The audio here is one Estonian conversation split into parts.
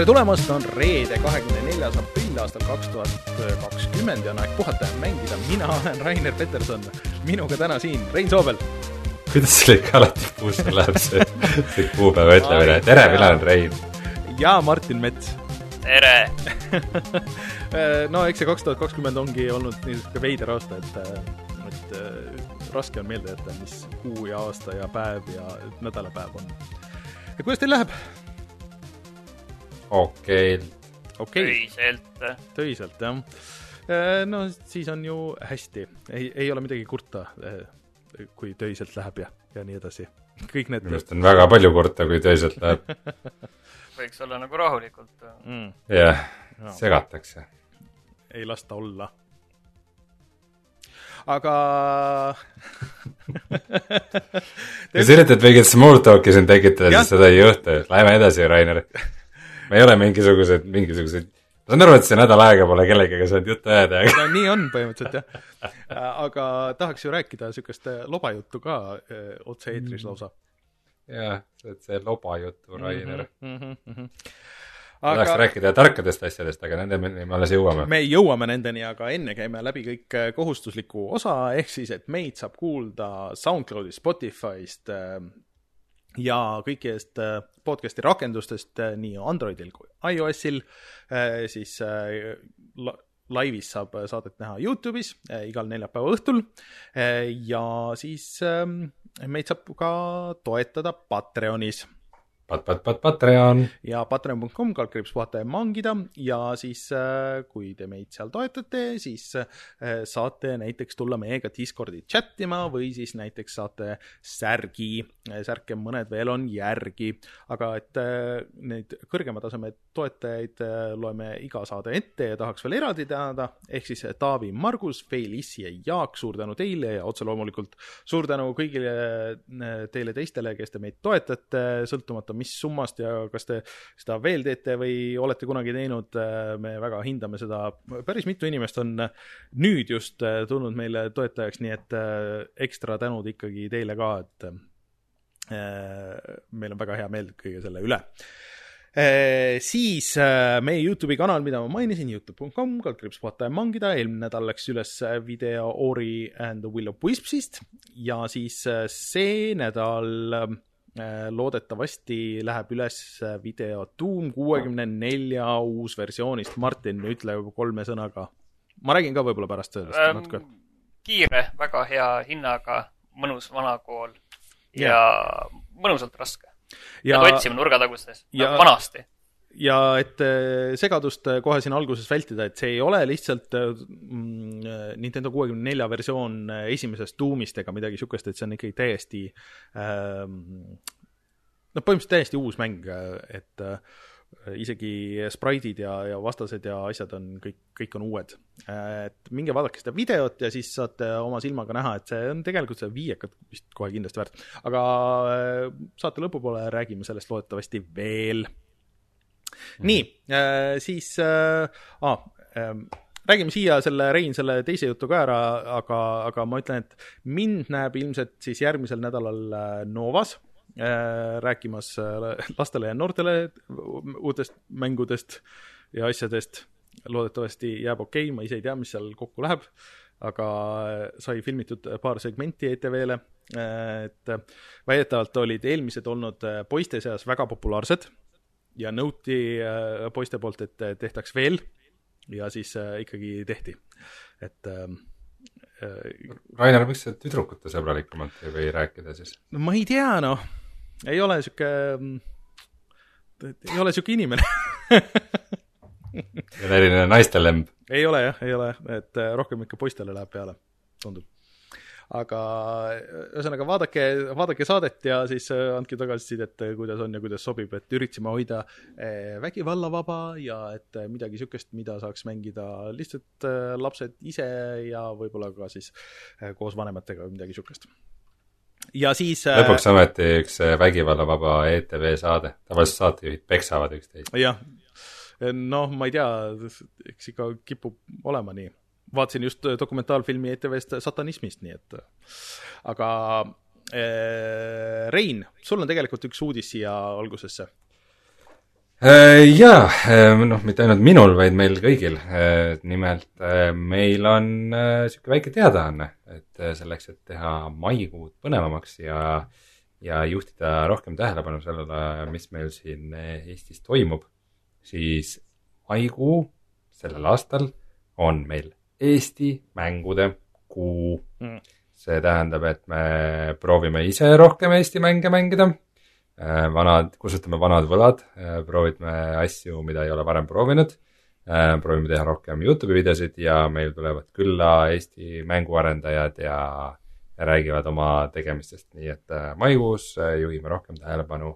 tere tulemast, on reede, kahekümne neljas aprill aastal kaks tuhat kakskümmend ja on aeg puhata ja mängida. mina olen Rainer Peterson, minuga täna siin Rein Soobel. kuidas sul ikka alati puusse läheb see, see kuupäeva ütlemine, tere, mina olen Rein. ja Martin Mets. tere no eks see kaks tuhat kakskümmend ongi olnud niisugune veider aasta, et, et raske on meelde jätta, mis kuu ja aasta ja päev ja nädalapäev on. ja kuidas teil läheb? Okei okay.. töiselt. töiselt, jah. no siis on ju hästi, ei, ei ole midagi kurta, kui töiselt läheb ja, ja nii edasi. kõik need minu arust on väga palju kurta, kui töiselt läheb võiks olla nagu rahulikult mm.. jah no., segatakse. ei lasta olla aga kui sa üritad mingit small talk'i siin tekitada, siis seda ei juhtu. Läheme edasi, Rainer. me ei ole mingisugused, mingisugused, ma saan aru, et see nädal aega pole kellegagi saanud juttu ajada, aga no nii on põhimõtteliselt jah. aga tahaks ju rääkida niisugust lobajuttu ka öö, otse-eetris lausa. jah, see lobajuttu, Rainer mm. -hmm, mm -hmm. Aga... tahaks rääkida tarkadest asjadest, aga nendeni me alles jõuame. me jõuame nendeni, aga enne käime läbi kõik kohustusliku osa, ehk siis, et meid saab kuulda SoundCloudist, Spotify'st ja kõikidest podcast'i rakendustest nii Androidil kui iOS-il, siis laivis saab saadet näha Youtube'is igal neljapäeva õhtul. Ja siis meid saab ka toetada Patreonis pat, pat, pat, Patreon. ja patreon.com kaldkriips puhata ja mangida. Ja siis, kui te meid seal toetate, siis saate näiteks tulla meiega Discordi chat ima või siis näiteks saate särgi, särke mõned veel on järgi, aga et neid kõrgema taseme toetajaid loeme iga saade ette ja tahaks veel eraldi tänada, ehk siis Taavi, Margus, Felici ja Jaak, suur tänu teile ja otse loomulikult suur tänu kõigile teile teistele, kes te meid toetate, sõltumata mis summast ja kas te seda veel teete või olete kunagi teinud, me väga hindame seda, päris mitu inimest on nüüd just tulnud meile toetajaks, nii et ekstra tänud ikkagi teile ka, et meil on väga hea meel kõige selle üle. Siis meie Youtube'i kanal, mida ma mainisin, Youtube.com, kaldkriips puhata ja mangida, eelmine nädal läks üles video Ori and the Will of Wispsist. Ja siis see nädal loodetavasti läheb üles video Doom kuuekümne nelja uusversioonist. Martin, ütle kolme sõnaga. ma räägin ka võib-olla pärast sellest ähm, natuke. kiire, väga hea hinnaga, mõnus vanakool ja yeah. mõnusalt raske. ja pead otsima nurgatagustes, nagu vanasti ja et segadust kohe siin alguses vältida, et see ei ole lihtsalt mm, Nintendo kuuekümne nelja versioon esimesest Doomist ega midagi niisugust, et see on ikkagi täiesti noh, põhimõtteliselt täiesti uus mäng, et äh, isegi spraidid ja, ja vastased ja asjad on kõik, kõik on uued. et minge vaadake seda videot ja siis saate oma silmaga näha, et see on tegelikult seda viiekat vist kohe kindlasti väärt. aga saate lõpupoole räägime sellest loodetavasti veel. Nii äh,, siis äh, ah, äh, räägime siia selle, Rein, selle teise jutu ka ära, aga, aga ma ütlen, et mind näeb ilmselt siis järgmisel nädalal äh, Novas äh, rääkimas äh, lastele ja noortele uutest mängudest ja asjadest. loodetavasti jääb okei okay., ma ise ei tea, mis seal kokku läheb, aga sai filmitud paar segmenti ETV-le, et väidetavalt olid eelmised olnud poiste seas väga populaarsed ja nõuti äh, poiste poolt, et tehtaks veel. Ja siis äh, ikkagi tehti, et ähm, äh, Rainer, miks sa tüdrukute sõbralikumalt ei või rääkida siis? no ma ei tea, noh, ei ole sihuke, mm, ei ole sihuke inimene. See on eriline naistelemb. ei ole jah, ei ole, et rohkem ikka poistele läheb peale, tundub aga ühesõnaga vaadake, vaadake saadet ja siis äh, andke tagasisidet, äh, kuidas on ja kuidas sobib, et üritasime hoida äh, vägivallavaba ja et midagi niisugust, mida saaks mängida lihtsalt lapsed ise ja võib-olla ka siis koos vanematega või midagi niisugust ja siis lõpuks ometi üks vägivallavaba ETV saade, tavaliselt saatejuhid peksavad üksteist. jah, noh, ma ei tea, eks ikka kipub olema nii vaatasin just äh, dokumentaalfilmi ETV-st satanismist, nii et aga äh, Rein, sul on tegelikult üks uudis siia algusesse. jaa, noh, mitte ainult minul, vaid meil kõigil. nimelt meil on niisugune väike teadaanne, et selleks, et teha maikuud põnevamaks ja, ja juhtida rohkem tähelepanu sellele, mis meil siin Eestis toimub, siis maikuu sellel aastal on meil Eesti mängude kuu mm see tähendab, et me proovime ise rohkem Eesti mänge mängida. Äh, vanad, kustutame vanad võlad, äh, proovime asju, mida ei ole varem proovinud. Äh, proovime teha rohkem Youtube'i videosid ja meil tulevad külla Eesti mänguarendajad ja räägivad oma tegemistest, nii et maikuus juhime rohkem tähelepanu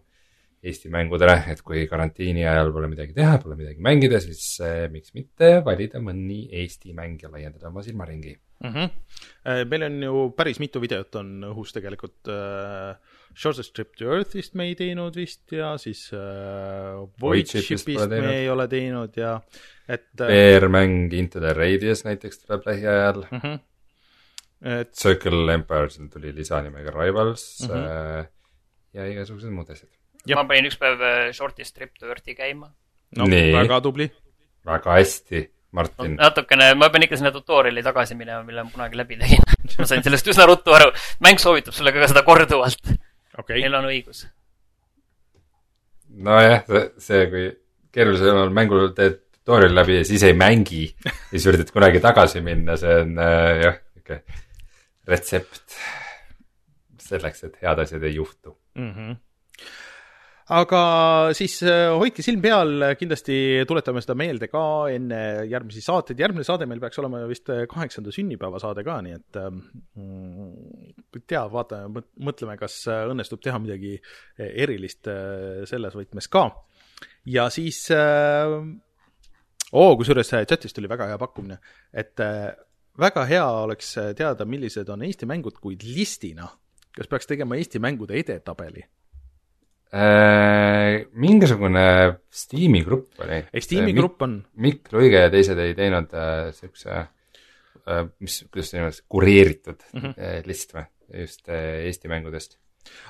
Eesti mängudele, et kui karantiini ajal pole midagi teha, pole midagi mängida, siis eh, miks mitte valida mõni Eesti mäng ja laiendada oma silmaringi mm. -hmm. meil on ju päris mitu videot on õhus tegelikult uh,. Shortest Trip to Earthist me ei teinud vist ja siis uh, Void Shipist me ei ole teinud ja et uh, VR-mäng Into the Radius näiteks tuleb lähiajal mm. -hmm. et Circle Empires tuli lisanimega Rivals mm -hmm. uh, ja igasugused muud asjad ma panin üks päev äh, Shortist Trip to Earthi käima. no väga tubli. väga hästi, Martin no,. natukene, ma pean ikka sinna tutorial'i tagasi minema, mille ma kunagi läbi tegin ma sain sellest üsna ruttu aru. mäng soovitab sulle ka seda korduvalt okay.. Neil on õigus. nojah, see, kui keerulisel mängul teed tutorial'i läbi ja siis ei mängi ja siis üritad kunagi tagasi minna, see on äh, jah, niisugune retsept selleks, et head asjad ei juhtu mm. -hmm aga siis äh, hoidke silm peal, kindlasti tuletame seda meelde ka enne järgmisi saateid, järgmine saade meil peaks olema vist äh, kaheksanda sünnipäeva saade ka, nii et mm, tea, vaatame, mõtleme, kas äh, õnnestub teha midagi erilist selles võtmes ka. ja siis oo kusjuures chat'is tuli väga hea pakkumine, et väga hea oleks teada, millised on Eesti mängud, kuid listina. kas peaks tegema Eesti mängude edetabeli? Äh, mingisugune Steam'i grupp oli. ei, Steam'i äh, grupp on. Mikk Luige ja teised ei teinud äh, siukse äh,, mis, kuidas see niimoodi, kureeritud mm -hmm. äh, list või, just äh, Eesti mängudest.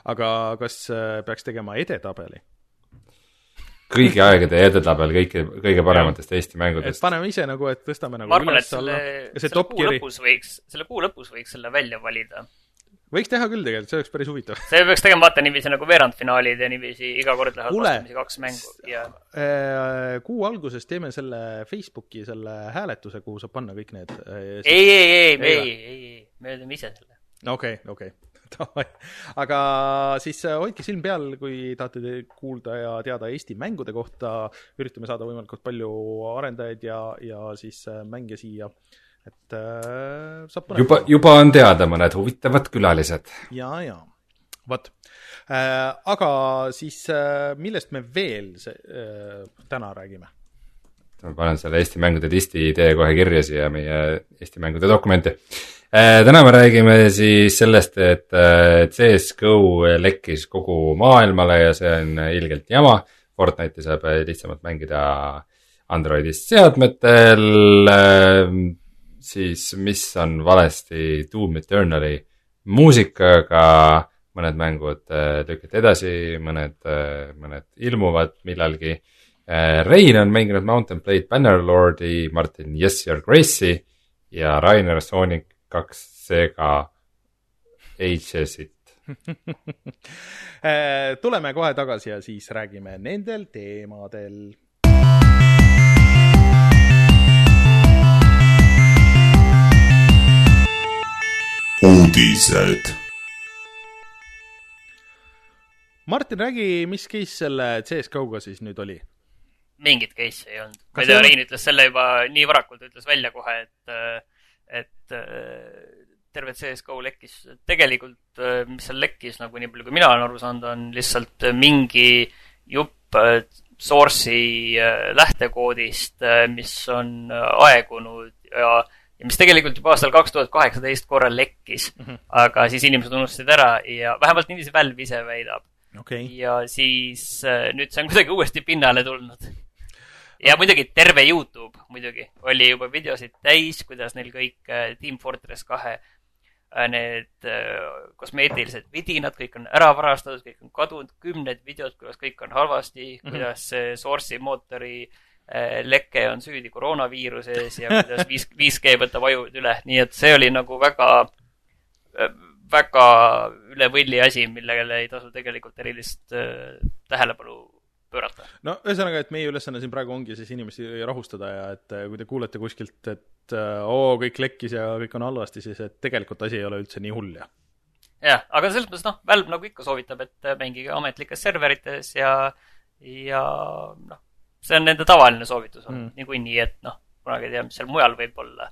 aga kas äh, peaks tegema edetabeli? kõigi aegade edetabel kõiki, kõige parematest Eesti mängudest. paneme ise nagu, et tõstame nagu arvan, et selle, selle kuu lõpus võiks, selle kuu lõpus võiks selle välja valida võiks teha küll tegelikult, see oleks päris huvitav. see peaks tegema vaata niiviisi nagu veerandfinaalid ja niiviisi iga kord lähevad vastamisi kaks mängu ja äh, kuu alguses teeme selle Facebooki selle hääletuse, kuhu saab panna kõik need äh, ei, ei, ei, ei, ei, ei, me teeme ise selle. okei, okei. Aga siis äh, hoidke silm peal, kui tahate kuulda ja teada Eesti mängude kohta, üritame saada võimalikult palju arendajaid ja, ja siis mänge siia. äh, et äh, saab põnev juba, juba on teada mõned huvitavad külalised. ja, ja, vot äh,. aga siis äh, millest me veel see, äh, täna räägime? ma panen selle Eesti mängude listi idee kohe kirja siia meie Eesti mängude dokumenti äh,. täna me räägime siis sellest, et äh, CS-GO lekkis kogu maailmale ja see on ilgelt jama. Fortnite'i saab lihtsamalt mängida Androidist seadmetel äh, siis mis on valesti Doom Eternali muusikaga, mõned mängud äh, lükati edasi, mõned, äh, mõned ilmuvad millalgi. Äh, Rein on mänginud Mountain Blade Bannerlordi, Martin Your Grace'i ja Rainer Sonic kaks Sega Ages'it. Tuleme kohe tagasi ja siis räägime nendel teemadel uudised. Martin, räägi, mis case selle CS-GO-ga siis nüüd oli? mingit case'i ei olnud. ma ei tea, Rein ütles selle juba nii varakult, ütles välja kohe, et, et terve CS-GO lekkis. tegelikult, mis seal lekkis, nagu nii palju, kui mina olen aru saanud, on lihtsalt mingi jupp source'i lähtekoodist, mis on aegunud ja ja mis tegelikult juba aastal kaks tuhat kaheksateist korra lekkis mm, -hmm. aga siis inimesed unustasid ära ja vähemalt niiviisi Valve ise väidab okay.. ja siis äh, nüüd see on kuidagi uuesti pinnale tulnud. ja muidugi terve Youtube muidugi oli juba videosid täis, kuidas neil kõik äh, Team Fortress kahe need kosmeetilised vidinad, kõik on ära varastatud, kõik on kadunud, kümned videod, kuidas kõik on halvasti mm, -hmm. kuidas see Source'i mootori leke on süüdi koroonaviiruses ja kuidas 5, 5G võtab ajud üle, nii et see oli nagu väga, väga üle võlli asi, millele ei tasu tegelikult erilist tähelepanu pöörata. no ühesõnaga, et meie ülesanne siin praegu ongi siis inimesi rahustada ja et kui te kuulete kuskilt, et oo, kõik lekkis ja kõik on halvasti, siis et tegelikult asi ei ole üldse nii hull ja. jah, aga selles mõttes noh, Valve nagu ikka soovitab, et mängige ametlikes serverites ja, ja noh, see on nende tavaline soovitus on mm. niikuinii, et noh, kunagi ei tea, mis seal mujal võib olla.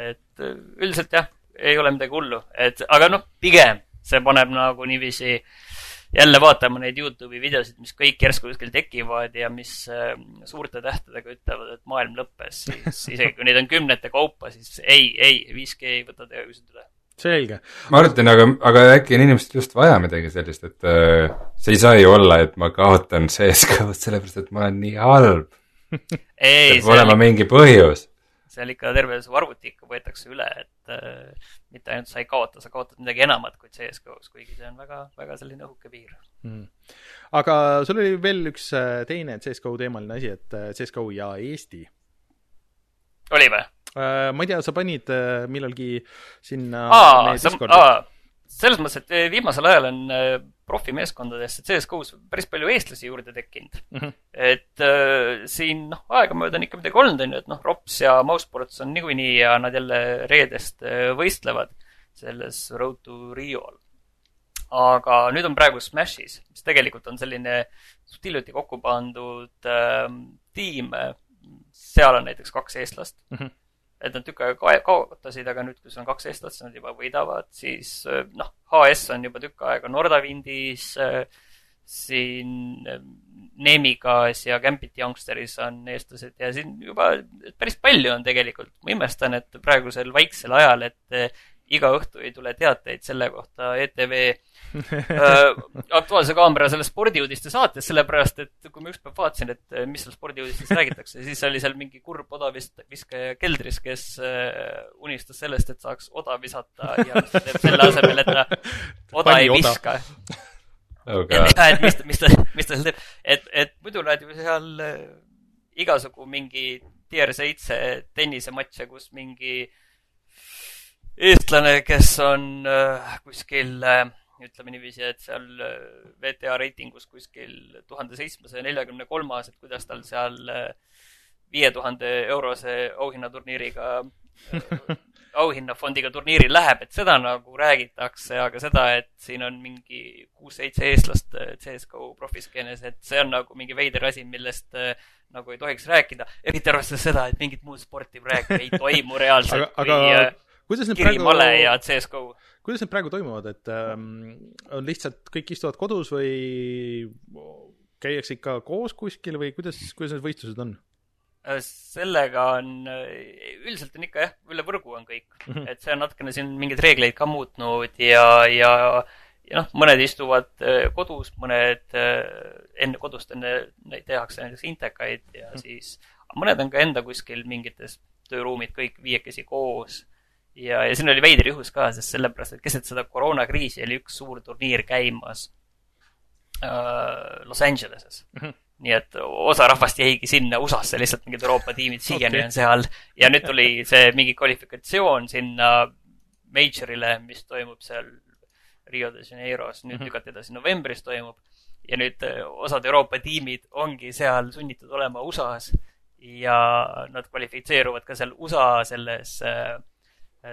et üldiselt jah, ei ole midagi hullu, et aga noh, pigem see paneb nagu niiviisi äh, jälle vaatama neid Youtube'i videosid, mis kõik järsku kuskil tekivad ja mis äh, suurte tähtedega ütlevad, et maailm lõppes, siis isegi kui neid on kümnete kaupa, siis ei, ei, 5G ei võta tegevusid üle. selge. Martin, aga, aga äkki on inimestel just vaja midagi sellist, et äh, see ei saa ju olla, et ma kaotan CSGO-d sellepärast, et ma olen nii halb. peab olema mingi põhjus seal ikka terve su arvuti ikka võetakse üle, et äh, mitte ainult sa ei kaota, sa kaotad midagi enamat kui CS-GO-s, kuigi see on väga, väga selline õhuke piir mm.. aga sul oli veel üks äh, teine CS-GO teemaline asi, et äh, CS-GO ja Eesti. oli või? Äh, ma ei tea, sa panid millalgi sinna aa, sa, aa, selles mõttes, et viimasel ajal on profimeeskondadesse CS-GO-s päris palju eestlasi juurde tekkinud mm. -hmm. et äh, siin noh, aegamööda on ikka midagi olnud, on ju, et noh, Rops ja Mousesports on niikuinii ja nad jälle reedest võistlevad selles Road to Rio'l. aga nüüd on praegu Smashis, mis tegelikult on selline suht hiljuti kokku pandud äh, tiim. seal on näiteks kaks eestlast mm. -hmm et nad tükk aega kaotasid, aga nüüd, kui sul on kaks eestlast, nad juba võidavad, siis äh, noh, HS on juba tükk aega Nordavindis, äh, siin äh, Nemigas ja Gambit Youngsteris on eestlased ja siin juba päris palju on tegelikult. ma imestan, et praegusel vaiksel ajal, et iga õhtu ei tule teateid selle kohta ETV äh, Aktuaalse Kaamera selle spordiuudiste saates, sellepärast et kui ma ükspäev vaatasin, et äh, mis seal spordiuudistes räägitakse, siis oli seal mingi kurb odaviskaja keldris, kes äh, unistas sellest, et saaks oda visata ja mis ta teeb selle asemel, et ta oda Pani ei oda. viska oh. et, mis ta, mis ta, mis ta seal teeb, et, et muidu näed ju seal äh, igasugu mingi tier seitse tennisematše, kus mingi äh, eestlane, kes on äh, kuskil äh, ütleme niiviisi, et seal äh, VTA reitingus kuskil tuhande seitsmesaja neljakümne kolmas, et kuidas tal seal viie tuhande eurose auhinnaturniiriga auhinnafondiga turniiril läheb, et seda nagu räägitakse, aga seda, et siin on mingi kuus-seitse eestlast CSGO profiskeenes, et see on nagu mingi veider asi, millest nagu ei tohiks rääkida. eriti arvestades seda, et mingit muud sporti praegu ei toimu reaalselt aga, aga kuidas need praegu, Male ja CSGO. kuidas need praegu toimuvad, et ähm, on lihtsalt kõik istuvad kodus või käiakse ikka koos kuskil või kuidas, kuidas need võistlused on? Äh, sellega on, äh, üldiselt on ikka jah, üle võrgu on kõik mm, -hmm. et see on natukene siin mingeid reegleid ka muutnud ja, ja ja noh, mõned istuvad äh, kodus, mõned enne kodust enne neid tehakse näiteks intekaid ja mm -hmm. siis, mõned on ka enda kuskil mingites tööruumid kõik viiekesi koos ja, ja siin oli veider juhus ka, sest sellepärast, et keset seda koroonakriisi oli üks suur turniir käimas äh, Los Angeleses mm. -hmm. nii et osa rahvast jäigi sinna USA-sse, lihtsalt mingid Euroopa tiimid siiani okay. on seal. ja nüüd tuli see mingi kvalifikatsioon sinna Majorile, mis toimub seal Rio de Janeiros, nüüd mm -hmm. lükati edasi novembris toimub. ja nüüd äh, osad Euroopa tiimid ongi seal sunnitud olema USA-s ja nad kvalifitseeruvad ka seal USA selles äh, Äh,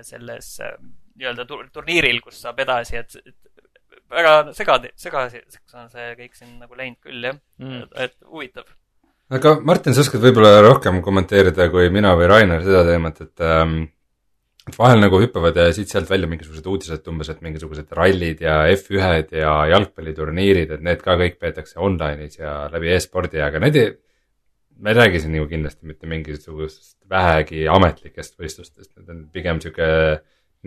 selles äh, nii-öelda turniiril, kus saab edasi, et, et väga segadi, segaseks on see kõik siin nagu läinud küll, jah mm., et huvitav. aga Martin, sa oskad võib-olla rohkem kommenteerida kui mina või Rainer seda teemat, et ähm, et vahel nagu hüppavad ja siit-sealt välja mingisugused uudised umbes, et mingisugused rallid ja F1-d ja jalgpalliturniirid, et need ka kõik peetakse online'is ja läbi e-spordi, aga need ei, me ei räägi siin ju kindlasti mitte mingisugusest vähegi ametlikest võistlustest, need on pigem sihuke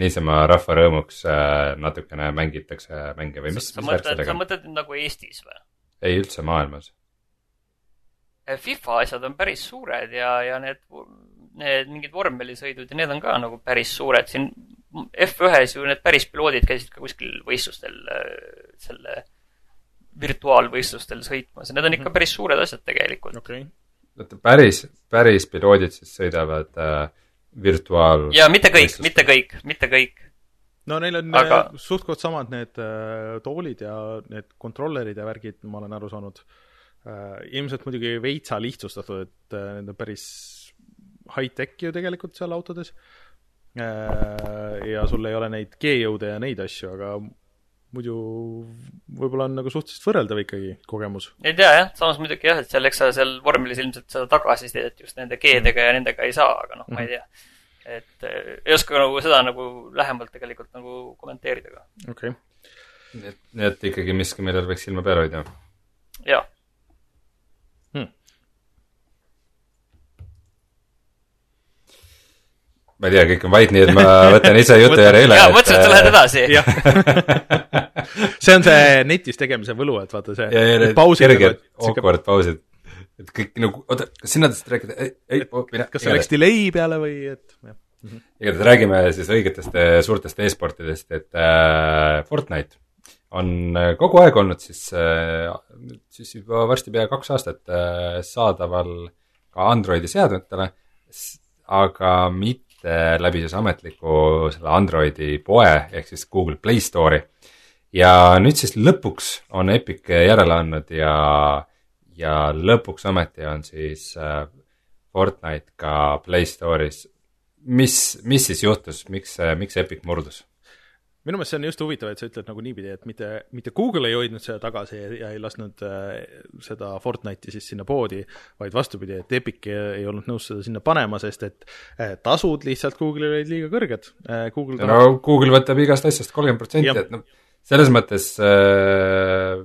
niisama rahva rõõmuks äh, natukene mängitakse mänge või mis, sellega on? sa mõtled nagu Eestis või? ei, üldse maailmas. Äh, FIFA asjad on päris suured ja, ja need, need mingid vormelisõidud ja need on ka nagu päris suured, siin F1-s ju need päris piloodid käisid ka kuskil võistlustel selle virtuaalvõistlustel sõitmas ja need on ikka päris suured asjad tegelikult okei okay. oota, päris, päris piloodid siis sõidavad äh, virtuaal. ja mitte kõik, mitte kõik, mitte kõik. no neil on Aga- Aga... suht-koht samad need äh, toolid ja need kontrollerid ja värgid, ma olen aru saanud äh,. ilmselt muidugi veitsa lihtsustatud, et äh, need on päris high-tech ju tegelikult seal autodes äh,. ja sul ei ole neid G-jõude ja neid asju, aga muidu võib-olla on nagu suhteliselt võrreldav ikkagi kogemus. ei tea jah, samas muidugi jah, et seal, eks sa seal vormelis ilmselt seda tagasisidet just nende G-dega ja nendega ei saa, aga noh, ma ei tea. et eh, ei oska nagu seda nagu lähemalt tegelikult nagu kommenteerida ka. okei okay.. nii et, nii et ikkagi miski, millel võiks silma peal hoida. jaa, ma ei tea, kõik on vait, nii et ma võtan ise jutu järje üle. jaa, mõtlesin, et sa lähed edasi. jah. see on see netis tegemise võlu, et vaata see ja, ja need pausid kerged awkward pausid. et kõik nagu, oota, kas sina tahtsid rääkida? ei, ei, mine. kas see läks delay peale või et igatahes räägime siis õigetest eh, suurtest e-sportidest, et äh, Fortnite on äh, kogu aeg olnud siis äh,, siis juba varsti pea kaks aastat äh, saadaval ka Androidi seadmetele, aga mitte läbi siis ametliku selle Androidi poe ehk siis Google Play Store'i. ja nüüd siis lõpuks on Epic järele andnud ja, ja lõpuks ometi on siis äh, Fortnite ka Play Store'is mis, mis siis juhtus, miks, miks Epic murdus? Minu meelest see on just huvitav, et sa ütled nagu niipidi, et mitte, mitte Google ei hoidnud seda tagasi ja, ja ei lasknud äh, seda Fortnite'i siis sinna poodi, vaid vastupidi, et Epic ei, ei olnud nõus seda sinna panema, sest et äh, tasud lihtsalt Google'il olid liiga kõrged äh,. Google tahab no Google võtab igast asjast kolmkümmend protsenti, et noh, selles mõttes äh,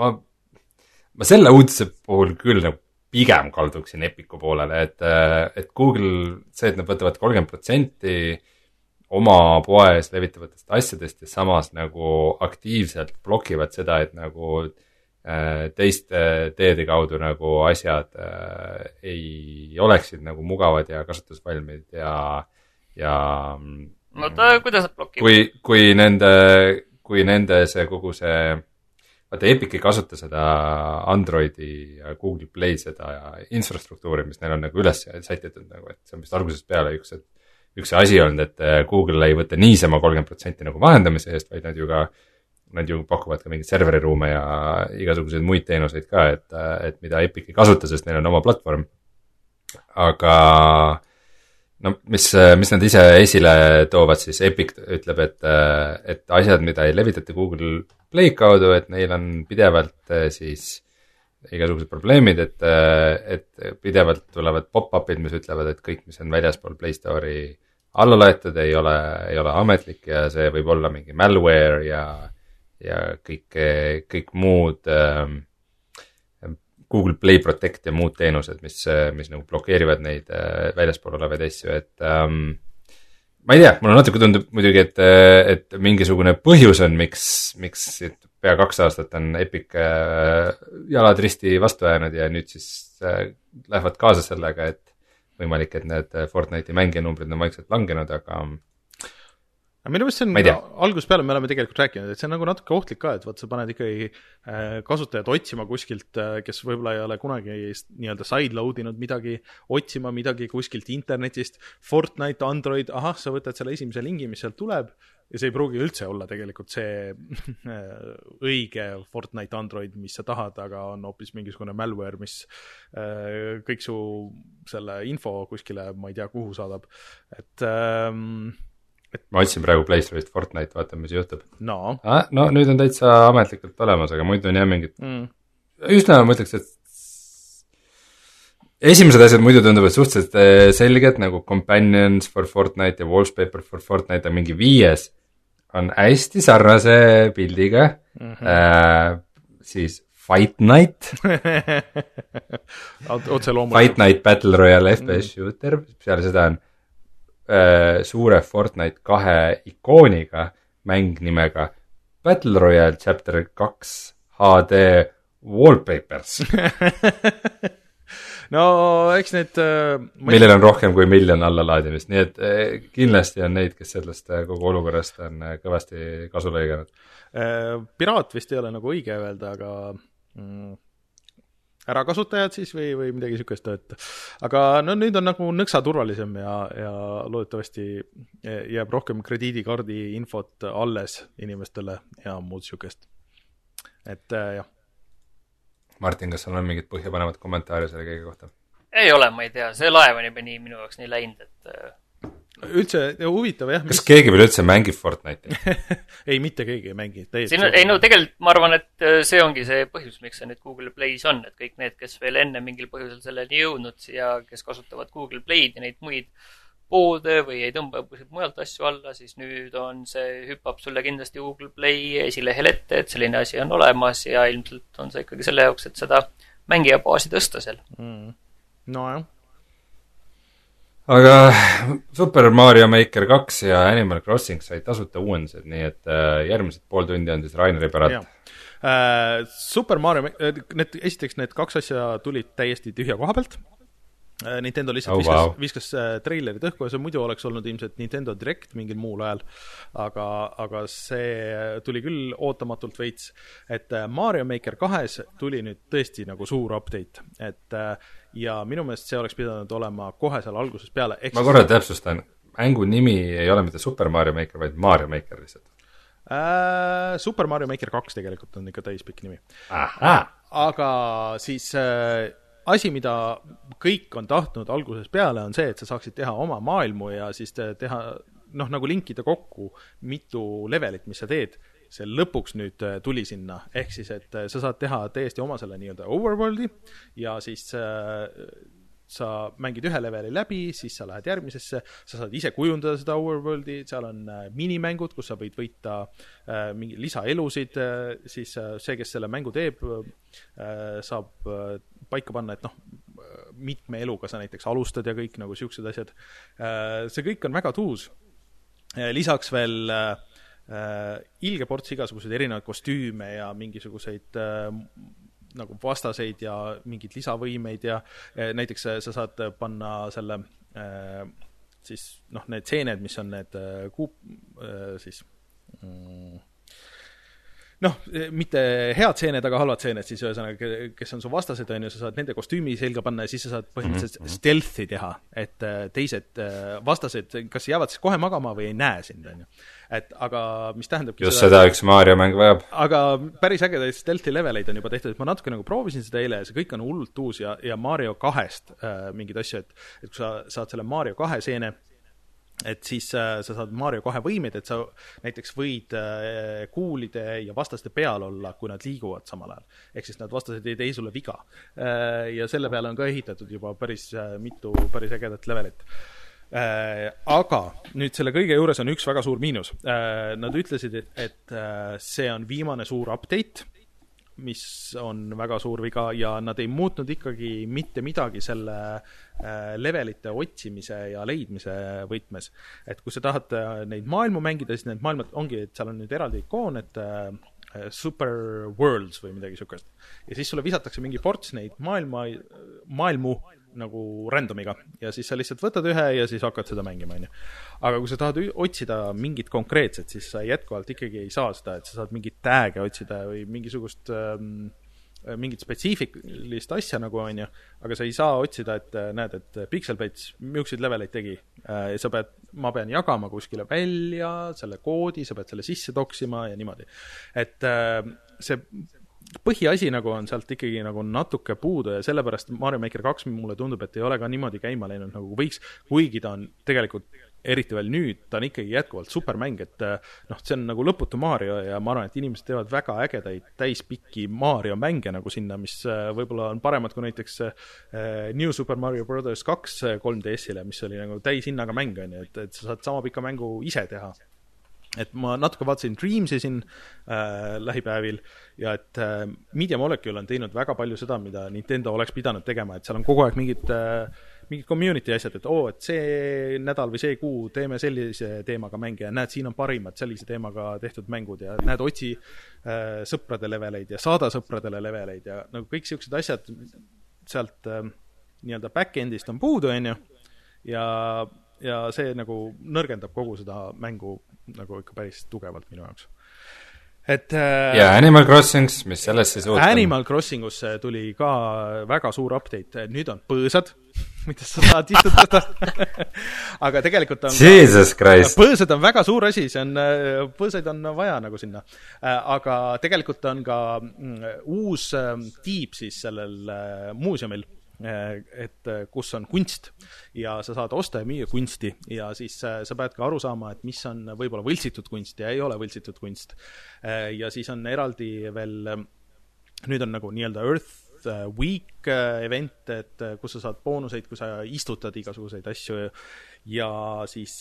ma, ma selle uudise puhul küll nagu pigem kalduksin Epicu poolele, et, et Google, see, et nad võtavad kolmkümmend protsenti oma poes levitavatest asjadest ja samas nagu aktiivselt blokivad seda, et nagu äh, teiste teede kaudu nagu asjad äh, ei oleksid nagu mugavad ja kasutusvalmid ja, ja oota, kuidas nad blokivad? kui, kui nende, kui nende see kogu see, vaata Epic ei kasuta seda Androidi ja Google Play seda infrastruktuuri, mis neil on nagu üles sätitud nagu, et see on vist algusest peale üks, et üks asi olnud, et äh, Google ei võta niisama kolmkümmend protsenti nagu vahendamise eest, vaid nad ju ka Nad ju pakuvad ka mingeid serveriruume ja igasuguseid muid teenuseid ka, et, et mida Epic ei kasuta, sest neil on oma platvorm. aga no mis, mis nad ise esile toovad, siis Epic ütleb, et, et asjad, mida ei levitata Google Play kaudu, et neil on pidevalt siis igasugused probleemid, et, et pidevalt tulevad pop-up'id, mis ütlevad, et kõik, mis on väljaspool Play Store'i alla laetud, ei ole, ei ole ametlik ja see võib olla mingi malware ja, ja kõik, kõik muud ähm, Google Play Protect ja muud teenused, mis, mis nagu blokeerivad neid äh, väljaspool olevaid asju, et ähm, ma ei tea, mulle natuke tundub muidugi, et, et mingisugune põhjus on, miks, miks pea kaks aastat on Epic äh, jalad risti vastu ajanud ja nüüd siis äh, lähevad kaasa sellega, et võimalik, et need Fortnite'i mängijanumbrid on vaikselt langenud, aga aga minu meelest see on algusest peale me oleme tegelikult rääkinud, et see on nagu natuke ohtlik ka, et vot sa paned ikkagi äh, kasutajad otsima kuskilt, kes võib-olla ei ole kunagi nii-öelda sideload inud midagi, otsima midagi kuskilt internetist, Fortnite, Android, ahah, sa võtad selle esimese lingi, mis sealt tuleb ja see ei pruugi üldse olla tegelikult see õige Fortnite Android, mis sa tahad, aga on hoopis mingisugune malware, mis äh, kõik su selle info kuskile, ma ei tea, kuhu saadab, et ähm, ma otsin praegu Play Store'ist Fortnite, vaatan, mis juhtub no ah,. no nüüd on täitsa ametlikult olemas, aga muidu on jah mingid mm.. üsna, ma ütleks, et esimesed asjad muidu tunduvad suhteliselt eh, selged nagu Companions for Fortnite ja Wallpaper for Fortnite on mingi viies, on hästi sarnase pildiga. Mm, -hmm. äh, siis Fight Night, otse loomulikult. Fight Night Battle Royale FPS shooter, peale seda on äh, suure Fortnite kahe ikooniga mäng nimega Battle Royale Chapter kaks HD Wallpapers no eks need äh, millel on rohkem kui miljon allalaadimist, nii et äh, kindlasti on neid, kes sellest äh, kogu olukorrast on kõvasti kasu lõiganud. Piraat vist ei ole nagu õige öelda, aga mm, ärakasutajad siis või, või midagi niisugust, et aga no nüüd on nagu nõksa turvalisem ja, ja loodetavasti jääb rohkem krediidikaardi infot alles inimestele ja muud niisugust. et jah Martin, kas sul on mingit põhjapanevat kommentaari selle kõige kohta? ei ole, ma ei tea, see laev on juba nii minu jaoks nii läinud, et äh, üldse huvitav jah. kas mis... keegi veel üldse mängib Fortnite'i ei, mitte keegi ei mängi. siin on, ei no tegelikult ma arvan, et äh, see ongi see põhjus, miks see nüüd Google Play's on, et kõik need, kes veel enne mingil põhjusel selleni jõudnud ja kes kasutavad Google Play'd ja neid muid poode või ei tõmba kuskilt mujalt asju alla, siis nüüd on see, hüppab sulle kindlasti Google Play esilehel ette, et selline asi on olemas ja ilmselt on see ikkagi selle jaoks, et seda mängijabaasi tõsta seal mm.. nojah. aga Super Mario Maker kaks ja Animal Crossing said tasuta uuendused, nii et äh, järgmised pool tundi on siis Raineri päralt. Uh, Super Mario, need, esiteks need kaks asja tulid täiesti tühja koha pealt Äh, Nintendo lihtsalt oh, viskas wow., viskas äh, treilerid õhku ja see muidu oleks olnud ilmselt Nintendo Direct mingil muul ajal, aga, aga see tuli küll ootamatult veits, et äh, Mario Maker kahes tuli nüüd tõesti nagu suur update, et ja minu meelest see oleks pidanud olema kohe seal algusest peale. ma korra täpsustan, mängu nimi ei ole mitte Super Mario Maker, vaid Mario Maker lihtsalt äh,. Super Mario Maker kaks tegelikult on ikka täispikk nimi. aga siis äh, asi, mida kõik on tahtnud algusest peale, on see, et sa saaksid teha oma maailmu ja siis teha noh, nagu linkida kokku mitu levelit, mis sa teed, see lõpuks nüüd äh, tuli sinna, ehk siis, et äh, sa saad teha täiesti oma selle nii-öelda overworld'i ja siis äh, sa mängid ühe leveli läbi, siis sa lähed järgmisesse, sa saad ise kujundada seda overworld'i, seal on minimängud, kus sa võid võita mingi lisaelusid siis see, kes selle mängu teeb saab paika panna, et noh, mitme eluga sa näiteks alustad ja kõik nagu niisugused asjad äh,. see kõik on väga tuus äh,. lisaks veel äh, ilge ports igasuguseid erinevaid kostüüme ja mingisuguseid nagu vastaseid ja mingeid lisavõimeid ja näiteks sa saad panna selle siis noh, need seened, mis on need kuup-, siis mm, noh, mitte head seened, aga halvad seened siis ühesõnaga, kes on su vastased, on ju, sa saad nende kostüümi selga panna ja siis sa saad põhimõtteliselt mm -hmm. stealth'i teha, et teised vastased kas jäävad siis kohe magama või ei näe sind, on ju. et aga mis tähendabki just seda, seda üks Mario mäng vajab. aga päris ägedaid stealth'i leveleid on juba tehtud, et ma natuke nagu proovisin seda eile ja see kõik on hullult uus ja, ja Mario kahest äh, mingeid asju, et et kui sa saad selle Mario kahe seene et siis äh, sa saad Mario kahe võimeid, et sa näiteks võid äh, kuulide ja vastaste peal olla, kui nad liiguvad samal ajal. ehk siis nad vastased ei tee sulle viga äh,. ja selle peale on ka ehitatud juba päris äh, mitu päris ägedat levelit äh,. aga nüüd selle kõige juures on üks väga suur miinus äh,. Nad ütlesid, et, et äh, see on viimane suur update mis on väga suur viga ja nad ei muutnud ikkagi mitte midagi selle äh, levelite otsimise ja leidmise võtmes. et kui sa tahad äh, neid maailmu mängida, siis need maailmad ongi, et seal on nüüd eraldi ikoon, et äh, Super Worlds või midagi niisugust. ja siis sulle visatakse mingi ports neid maailma, maailmu nagu random'iga ja siis sa lihtsalt võtad ühe ja siis hakkad seda mängima, on ju. aga kui sa tahad otsida mingit konkreetset, siis sa jätkuvalt ikkagi ei saa seda, et sa saad mingit tag'e otsida või mingisugust ähm, mingit spetsiifilist asja nagu, on ju, aga sa ei saa otsida, et äh, näed, et Pixelbats niisuguseid leveleid tegi äh,. sa pead, ma pean jagama kuskile välja selle koodi, sa pead selle sisse toksima ja niimoodi. et äh, see põhiasi nagu on sealt ikkagi nagu natuke puudu ja sellepärast Mario Maker kaks mulle tundub, et ei ole ka niimoodi käima läinud nagu võiks, kuigi ta on tegelikult eriti veel nüüd, ta on ikkagi jätkuvalt supermäng, et noh, see on nagu lõputu Mario ja ma arvan, et inimesed teevad väga ägedaid täispikki Mario mänge nagu sinna, mis äh, võib-olla on paremad kui näiteks äh, New Super Mario Brothers kaks 3DS-ile, mis oli nagu täishinnaga mäng, on ju, et, et sa saad sama pika mängu ise teha et ma natuke vaatasin Dreamsi siin äh, lähipäevil ja et äh, Media Molecule on teinud väga palju seda, mida Nintendo oleks pidanud tegema, et seal on kogu aeg mingid äh, mingid community asjad, et oo oh,, et see nädal või see kuu teeme sellise teemaga mänge ja näed, siin on parimad sellise teemaga tehtud mängud ja näed, otsi äh, sõprade leveleid ja saada sõpradele leveleid ja nagu kõik niisugused asjad sealt äh, nii-öelda back-end'ist on puudu, on ju, ja, ja see nagu nõrgendab kogu seda mängu nagu ikka päris tugevalt minu jaoks. Et äh, ja Animal Crossings, mis sellest siis uut Animal Crossingusse tuli ka väga suur update, nüüd on põõsad, mida sa saad istutada? Aga tegelikult on Jesus Christ! põõsad on väga suur asi, see on, põõsaid on vaja nagu sinna. Äh, aga tegelikult on ka mm, uus ähm, tiib siis sellel äh, muuseumil et eh, kus on kunst ja sa saad osta ja müüa kunsti ja siis eh, sa pead ka aru saama, et mis on võib-olla võltsitud kunst ja ei ole võltsitud kunst. ja siis on eraldi veel, nüüd on nagu nii-öelda Earth Week event, et kus sa saad boonuseid, kui sa istutad igasuguseid asju ja siis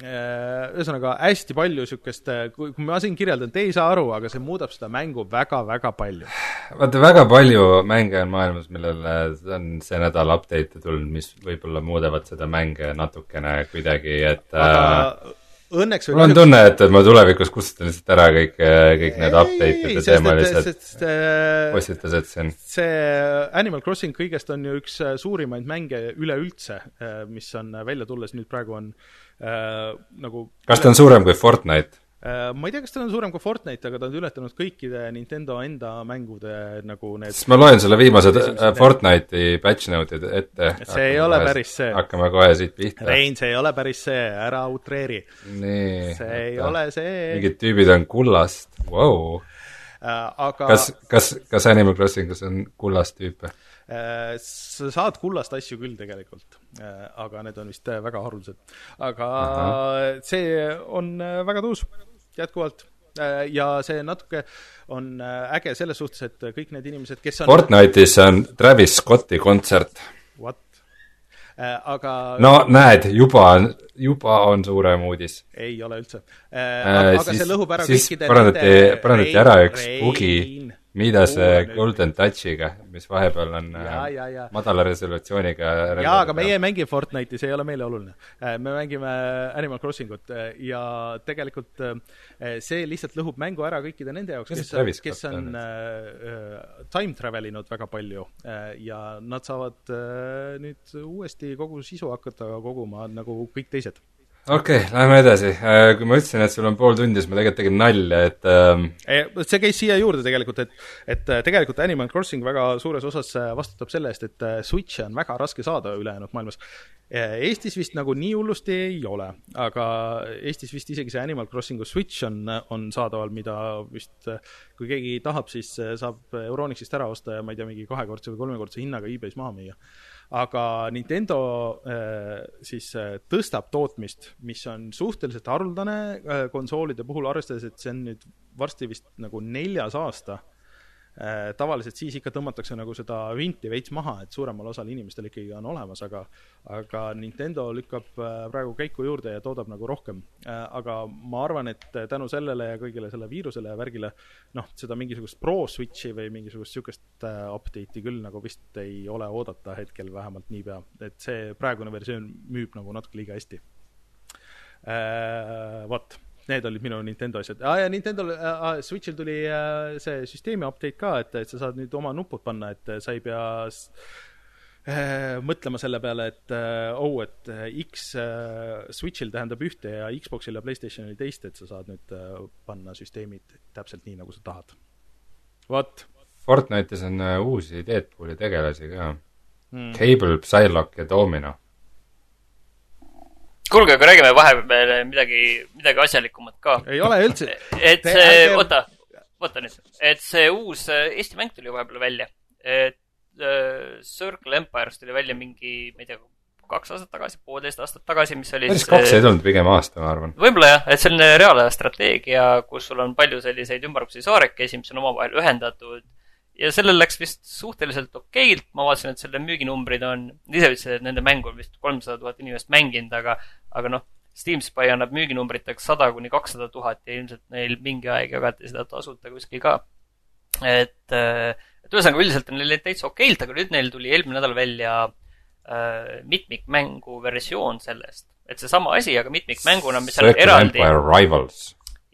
ühesõnaga hästi palju äh, kui, ma siin kirjeldan, te ei saa aru, aga see muudab seda mängu väga-väga palju. vaata, väga palju mänge on maailmas, millele on see nädal update'e tulnud, mis võib-olla muudavad seda mänge natukene kuidagi, et aga äh, õnneks mul on tunne, et, et ma tulevikus kustutan lihtsalt ära kõik, kõik need update'ide teemalised postitused siin. see Animal Crossing kõigest on ju üks suurimaid mänge üleüldse, mis on välja tulles nüüd praegu on äh, äh, nagu kas ta on suurem kui Fortnite? Äh, ma ei tea, kas ta on suurem kui Fortnite, aga ta on ületanud kõikide Nintendo enda mängude nagu need sest ma loen sulle viimased äh, Fortnite'i patch note'id ette. see ei ole päris see. hakkame kohe siit pihta. Rein, see ei ole päris see, ära utreeri. see ei ta. ole see. mingid tüübid on kullast, vau. Äh, aga kas, kas, kas Animal Crossingus on kullast tüüpe? Äh, sa saad kullast asju küll tegelikult, äh, aga need on vist äh, väga haruldased. aga Aha. see on väga tuus, jätkuvalt ja see natuke on äge selles suhtes, et kõik need inimesed, kes on Fortnite'is on Travis Scotti kontsert. What? aga no näed, juba on, juba on suurem uudis. ei ole üldse. aga, aga siis, see lõhub ära kõikide parandati, parandati ära üks bugi mida see Golden Touchiga, mis vahepeal on ja, äh, ja, ja. madala resolutsiooniga jaa, aga meie ei mängi Fortnite'i, see ei ole meile oluline. Äh, me mängime Animal Crossing ut äh, ja tegelikult see lihtsalt lõhub mängu ära kõikide nende jaoks, kes, kes on äh, time travel inud väga palju äh, ja nad saavad äh, nüüd uuesti kogu sisu hakata koguma nagu kõik teised okei okay,, lähme edasi. Äh, kui ma ütlesin, et sul on pool tundi, siis ma tegelikult tegin nalja, et ähm... see käis siia juurde tegelikult, et et äh, tegelikult Animal Crossing väga suures osas äh, vastutab selle eest, et Switch'e on väga raske saada ülejäänud maailmas. Eestis vist nagu nii hullusti ei ole, aga Eestis vist isegi see Animal Crossingu Switch on, on saadaval, mida vist kui keegi tahab, siis saab Euronixist ära osta ja ma ei tea, mingi kahekordse või kolmekordse hinnaga e-base maha müüa aga Nintendo äh, siis äh, tõstab tootmist, mis on suhteliselt haruldane äh, konsoolide puhul, arvestades, et see on nüüd varsti vist nagu neljas aasta tavaliselt siis ikka tõmmatakse nagu seda vinti veits maha, et suuremal osal inimestel ikkagi on olemas, aga aga Nintendo lükkab äh, praegu käiku juurde ja toodab nagu rohkem. Äh, aga ma arvan, et tänu sellele ja kõigile selle viirusele ja värgile noh, seda mingisugust Pro Switchi või mingisugust niisugust update'i küll nagu vist ei ole oodata hetkel vähemalt niipea, et see praegune versioon müüb nagu natuke liiga hästi. Vot need olid minu Nintendo asjad ah,. ja Nintendo ah,, Switch'il tuli äh, see süsteemi update ka, et, et sa saad nüüd oma nupud panna, et sa ei pea äh, mõtlema selle peale, et äh, oh, et X äh, Switch'il tähendab ühte ja Xbox'il ja Playstationil teist, et sa saad nüüd äh, panna süsteemid täpselt nii, nagu sa tahad. vot. Fortnite'is on uh, uusi Deadpooli tegelasi ka mm.. Cable, Psylocke ja Domino kuulge, aga räägime vahepeal midagi, midagi asjalikumat ka. ei ole üldse. et see, oota, oota nüüd, et see uus äh, Eesti mäng tuli vahepeal välja. et uh, Circle Empires tuli välja mingi, ma ei tea, kaks aastat tagasi, poolteist aastat tagasi, mis oli päris kaks ei tulnud, pigem aasta, ma arvan. võib-olla jah, et selline reaalaja strateegia, kus sul on palju selliseid ümmargusi saarekesi, mis on omavahel ühendatud ja sellel läks vist suhteliselt okeilt, ma vaatasin, et selle müüginumbrid on, ise ütlesid, et nende mängu on vist kolmsada tuhat inimest mänginud, aga, aga noh, Steam Spy annab müüginumbriteks sada kuni kakssada tuhat ja ilmselt neil mingi aeg jagati seda tasuta kuskil ka. et, et ühesõnaga üldiselt on neil täitsa okeilt, aga nüüd neil tuli eelmine nädal välja äh, mitmikmängu versioon sellest. et seesama asi, aga mitmikmänguna, mis on eraldi.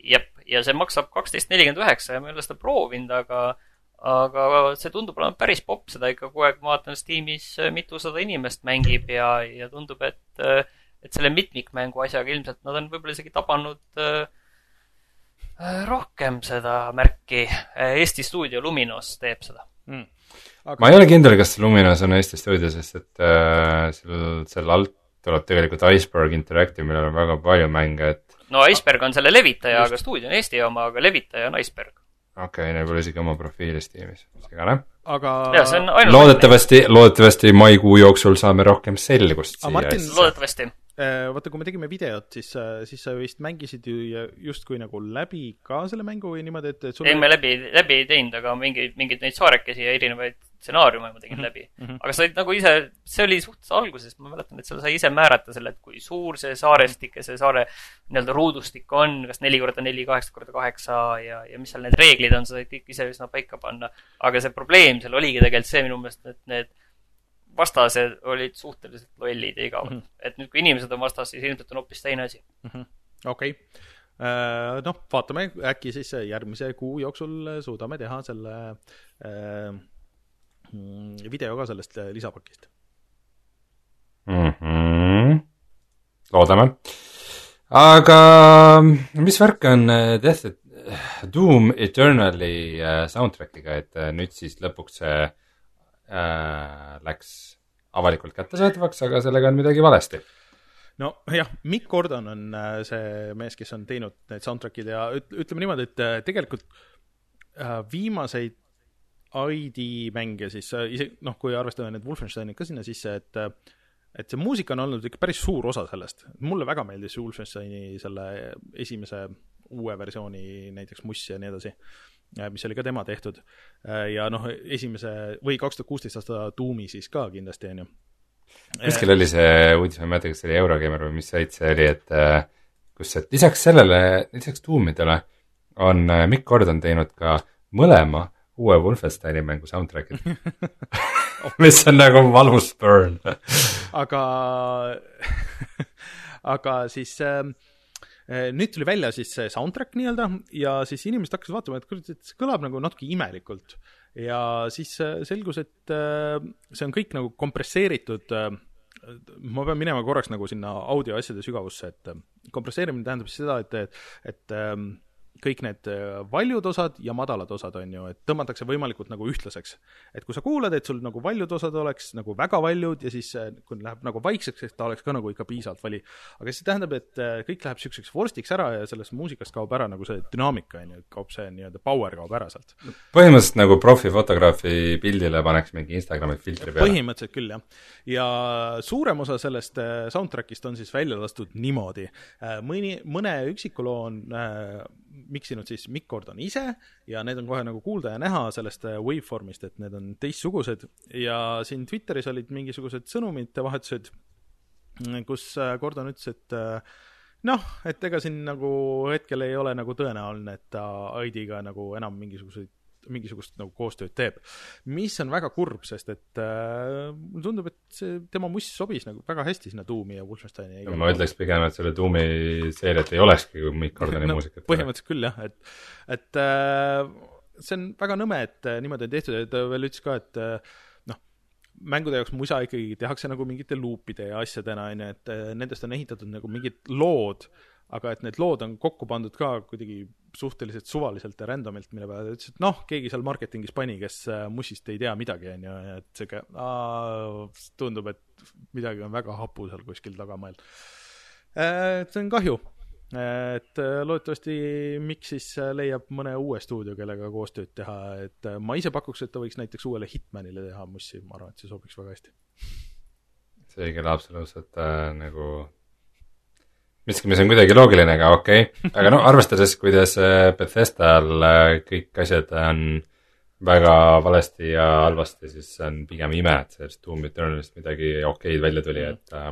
Jep, ja see maksab kaksteist nelikümmend üheksa ja ma ei ole seda proovinud, aga aga see tundub olevat päris popp, seda ikka kogu aeg ma vaatan Steamis äh, mitusada inimest mängib ja, ja tundub, et, et selle mitmikmängu asjaga ilmselt nad on võib-olla isegi tabanud äh, äh, rohkem seda märki. Eesti stuudio Luminos teeb seda. mm.. ma ei ole kindel, kas Luminos on Eesti stuudio, sest et äh, seal, seal alt tuleb tegelikult Iceberg Interactive, millel on väga palju mänge, et no Iceberg on selle levitaja, aga stuudio on Eesti oma, aga levitaja on Iceberg. Okei okay,, neil pole isegi oma profiili Steamis, segane. aga ja see on ainult. loodetavasti, loodetavasti maikuu jooksul saame rohkem selgust loodetavasti. Äh, vaata, kui me tegime videot, siis, siis sa vist mängisid ju justkui nagu läbi ka selle mängu või niimoodi, et, et sul ei, me läbi, läbi ei teinud, aga mingeid, mingeid neid saarekesi ja erinevaid stsenaariume ma tegin Mhm, läbi mhm.. aga sa olid nagu ise, see oli suhteliselt alguses, ma mäletan, et seal sai ise määrata selle, et kui suur see saarestik ja see saare nii-öelda ruudustik on, kas neli korda neli, kaheksa korda kaheksa ja, ja mis seal need reeglid on, sa said kõik ise üsna paika panna. aga see probleem seal oligi tegelikult see minu meelest, et need vastased olid suhteliselt lollid ja igavad Mhm. mm. -hmm. et nüüd, kui inimesed on vastas, siis ilmselt on hoopis teine asi. okei okay.. noh, vaatame, äkki siis järgmise kuu jooksul suudame teha selle äh, mm, video ka sellest äh, lisapakist. mm. -hmm. loodame. aga mis värk on äh, Death, Doom Eternali äh, soundtrack'iga, et äh, nüüd siis lõpuks see äh, läks avalikult kättesaadavaks, aga sellega on midagi valesti. nojah, Mikk Gordon on äh, see mees, kes on teinud need soundtrack'id ja üt- ütleme niimoodi, et äh, tegelikult äh, viimaseid ID mänge siis äh, isegi noh, kui arvestada need Wolfensteinid ka sinna sisse, et äh, et see muusika on olnud ikka päris suur osa sellest. mulle väga meeldis Wolfensteini selle esimese uue versiooni näiteks Muss ja nii edasi, mis oli ka tema tehtud. ja noh, esimese või kaks tuhat kuusteist aasta Doomi siis ka kindlasti, on ju. kuskil oli see uudis, ma ei mäleta, kas see oli Eurogeimer või mis sait see oli, et äh, kus, et lisaks sellele, lisaks Doomidele on äh, Mikk Gordon teinud ka mõlema uue Wolfensteini mängu soundtrack'id mis on nagu valus burn. aga, aga siis äh, nüüd tuli välja siis see soundtrack nii-öelda ja siis inimesed hakkasid vaatama, et kurat, et see kõlab nagu natuke imelikult. ja siis äh, selgus, et äh, see on kõik nagu kompresseeritud äh, ma pean minema korraks nagu sinna audioasjade sügavusse, et äh, kompresseerimine tähendab seda, et, et, et ähm, kõik need äh, valjud osad ja madalad osad on ju, et tõmmatakse võimalikult nagu ühtlaseks. et kui sa kuulad, et sul nagu valjud osad oleks nagu väga valjud ja siis äh, kui läheb nagu vaikseks, et ta oleks ka nagu ikka piisavalt vali. aga see tähendab, et äh, kõik läheb niisuguseks vorstiks ära ja sellest muusikast kaob ära nagu see dünaamika on ju, kaob see nii-öelda power kaob ära sealt. põhimõtteliselt nagu profifotograafi pildile paneks mingi Instagrami filtri peale. põhimõtteliselt küll, jah. ja suurem osa sellest soundtrack'ist on siis välja lastud niimoodi. mõni, mõne üksiku loo on miksinud siis Mikk Gordon ise ja need on kohe nagu kuulda ja näha sellest äh, waveformist, et need on teistsugused. Ja siin Twitteris olid mingisugused sõnumite vahetused, kus äh, Gordon ütles, et äh, noh, et ega siin nagu hetkel ei ole nagu tõenäoline, et ta ID-ga nagu enam mingisuguseid mingisugust nagu koostööd teeb. mis on väga kurb, sest et äh, mulle tundub, et see tema muss sobis nagu väga hästi sinna Doomi ja Wolfensteini. ma ütleks pigem, et selle Doomi seeriat ei olekski, kui Mikk Gordoni no, muusikat põhimõtteliselt küll jah, et, et äh, see on väga nõme, et äh, niimoodi on tehtud ja ta veel ütles ka, et äh, noh, mängude jaoks musa ikkagi tehakse nagu mingite luupide ja asjadena, on ju, et äh, nendest on ehitatud nagu mingid lood, aga et need lood on kokku pandud ka kuidagi suhteliselt suvaliselt ja random'ilt, mille peale ta ütles, et noh, keegi seal marketingis pani, kes äh, mussist ei tea midagi, on ju, et sihuke tundub, et midagi on väga hapu seal kuskil tagamaal. see on kahju, et äh, loodetavasti Mikk siis äh, leiab mõne uue stuudio, kellega koostööd teha, et äh, ma ise pakuks, et ta võiks näiteks uuele Hitmanile teha mussi, ma arvan, et see sobiks väga hästi. see kõla absoluutselt äh, nagu miski, mis on kuidagi loogiline, aga okei okay.. aga noh, arvestades, kuidas äh, Bethesdal äh, kõik asjad on väga valesti ja halvasti, siis see on pigem ime, et sellest Doom Eternalist midagi okeid välja tuli, et äh,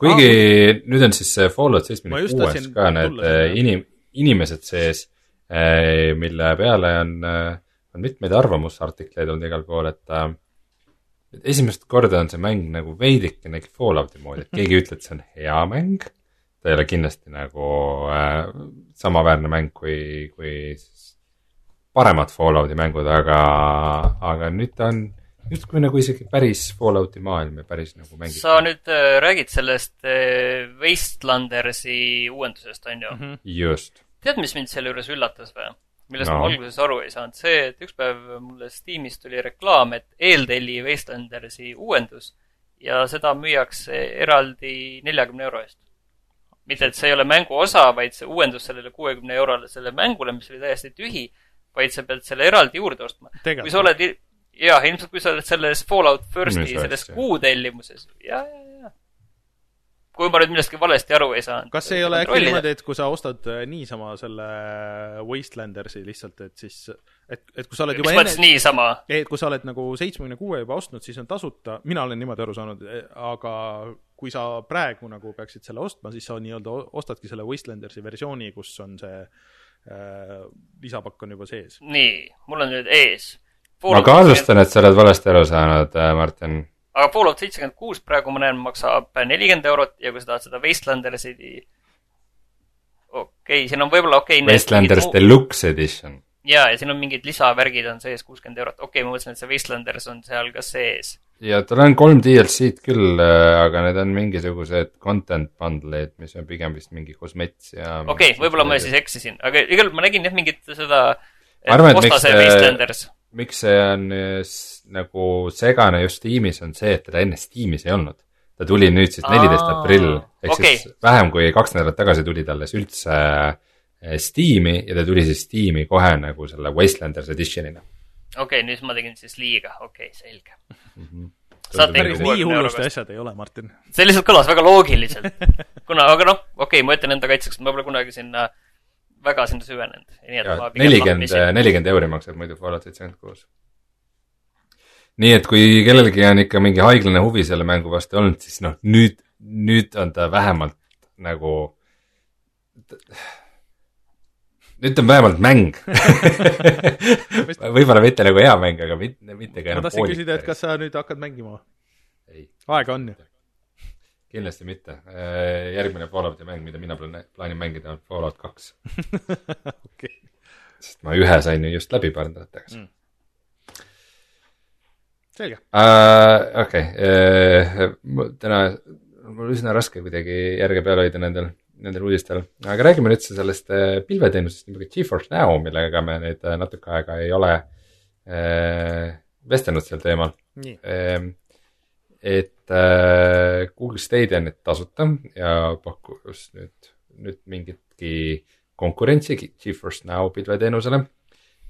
kuigi ah, nüüd on siis see Fallout Ma seitsmekümne kuues ka need äh, inim-, inimesed sees, mille peale on, on mitmeid arvamusartikleid olnud igal pool, et äh, esimest korda on see mäng nagu veidikenegi Fallouti moodi, et keegi ütleb, et see on hea mäng, ta ei ole kindlasti nagu äh, samaväärne mäng kui, kui siis paremad Fallouti mängud, aga, aga nüüd ta on justkui nagu isegi päris Fallouti maailm ja päris nagu mängib. sa nüüd äh, räägid sellest äh, Wastelandersi uuendusest, on ju mm? -hmm. just, tead, mis mind selle juures üllatas või? millest No. no. ma alguses aru ei saanud, see, et üks päev mulle Steamis tuli reklaam, et eeltelli Wastelandersi uuendus ja seda müüakse eraldi neljakümne euro eest. mitte, et see ei ole mängu osa, vaid see uuendus sellele kuuekümne eurole selle mängule, mis oli täiesti tühi, vaid sa pead selle eraldi juurde ostma. Kui sa oled, jah, ilmselt kui sa oled selles Fallout Firsti selles kuutellimuses, ja, ja, ja. kui ma nüüd millestki valesti aru ei saanud. kas ei ole äkki niimoodi, et kui sa ostad äh, niisama selle Wastelandersi lihtsalt, et siis, et, et kui sa oled mis juba mõttes niisama? et kui sa oled nagu seitsmekümne kuue juba ostnud, siis on tasuta, mina olen niimoodi aru saanud, aga kui sa praegu nagu peaksid selle ostma, siis sa nii-öelda ostadki selle Wastelandersi versiooni, kus on see äh, lisapakk on juba sees. nii, mul on nüüd ees. ma kahtlustan, et sa oled valesti aru saanud, Martin. aga Fallout seitsekümmend kuus praegu ma näen, maksab nelikümmend eurot ja kui sa tahad seda Wastelandersi okei okay,, siin on võib-olla okei okay,. Wastelanders Deluxe Edition. ja, ja siin on mingid lisavärgid on sees kuuskümmend eurot. okei okay,, ma mõtlesin, et see Wastelanders on seal ka sees. ja tal on kolm DLC-d küll, aga need on mingisugused content bundle'id, mis on pigem vist mingi kosmets ja. okei okay,, võib-olla ma siis eksisin, aga igal juhul ma nägin jah mingit seda. Miks Wastelanders. miks see on äh, nagu segane just Steamis, on see, et teda enne Steamis ei olnud. ta tuli nüüd siis neliteist aprill, ehk okei. siis vähem kui kaks nädalat tagasi tuli ta alles üldse äh, Steam'i ja ta tuli siis Steam'i kohe nagu selle Wastelanders Edition'ina. okei okay,, nüüd ma tegin siis liiga, okei okay,, selge. Mhm. Saate päris nii 60 euro hullusti asjad ei ole, Martin. see lihtsalt kõlas väga loogiliselt. kuna, aga noh, okei okay,, ma ütlen enda kaitseks, et ma pole kunagi sinna, väga sinna süvenenud. nelikümmend, nelikümmend euri maksab muidu Fallout seitsekümmend kuus. nii et kui kellelgi on ikka mingi haiglane huvi selle mängu vastu olnud, siis noh, nüüd, nüüd on ta vähemalt nagu, nüüd on vähemalt mäng. võib-olla mitte nagu hea mäng, aga mitte, mitte ka ma enam tahtsin küsida, et kas sa nüüd hakkad mängima? ei, aega on ju. kindlasti mitte. järgmine Fallouti mäng, mida mina plaanin, plaanin mängida, on Fallout kaks. okei. sest ma ühe sain ju just läbi paar nädalat tagasi Mm. selge. Uh, okei okay., täna, mul üsna raske kuidagi järge peal hoida nendel, nendel uudistel, aga räägime nüüd sellest äh, pilveteenusest nimega GeForce Now, millega me nüüd äh, natuke aega ei ole äh, vestelnud sel teemal äh,. et Google Stadia on nüüd tasuta ja pakkus nüüd, nüüd mingitki konkurentsi GeForce Now pilveteenusele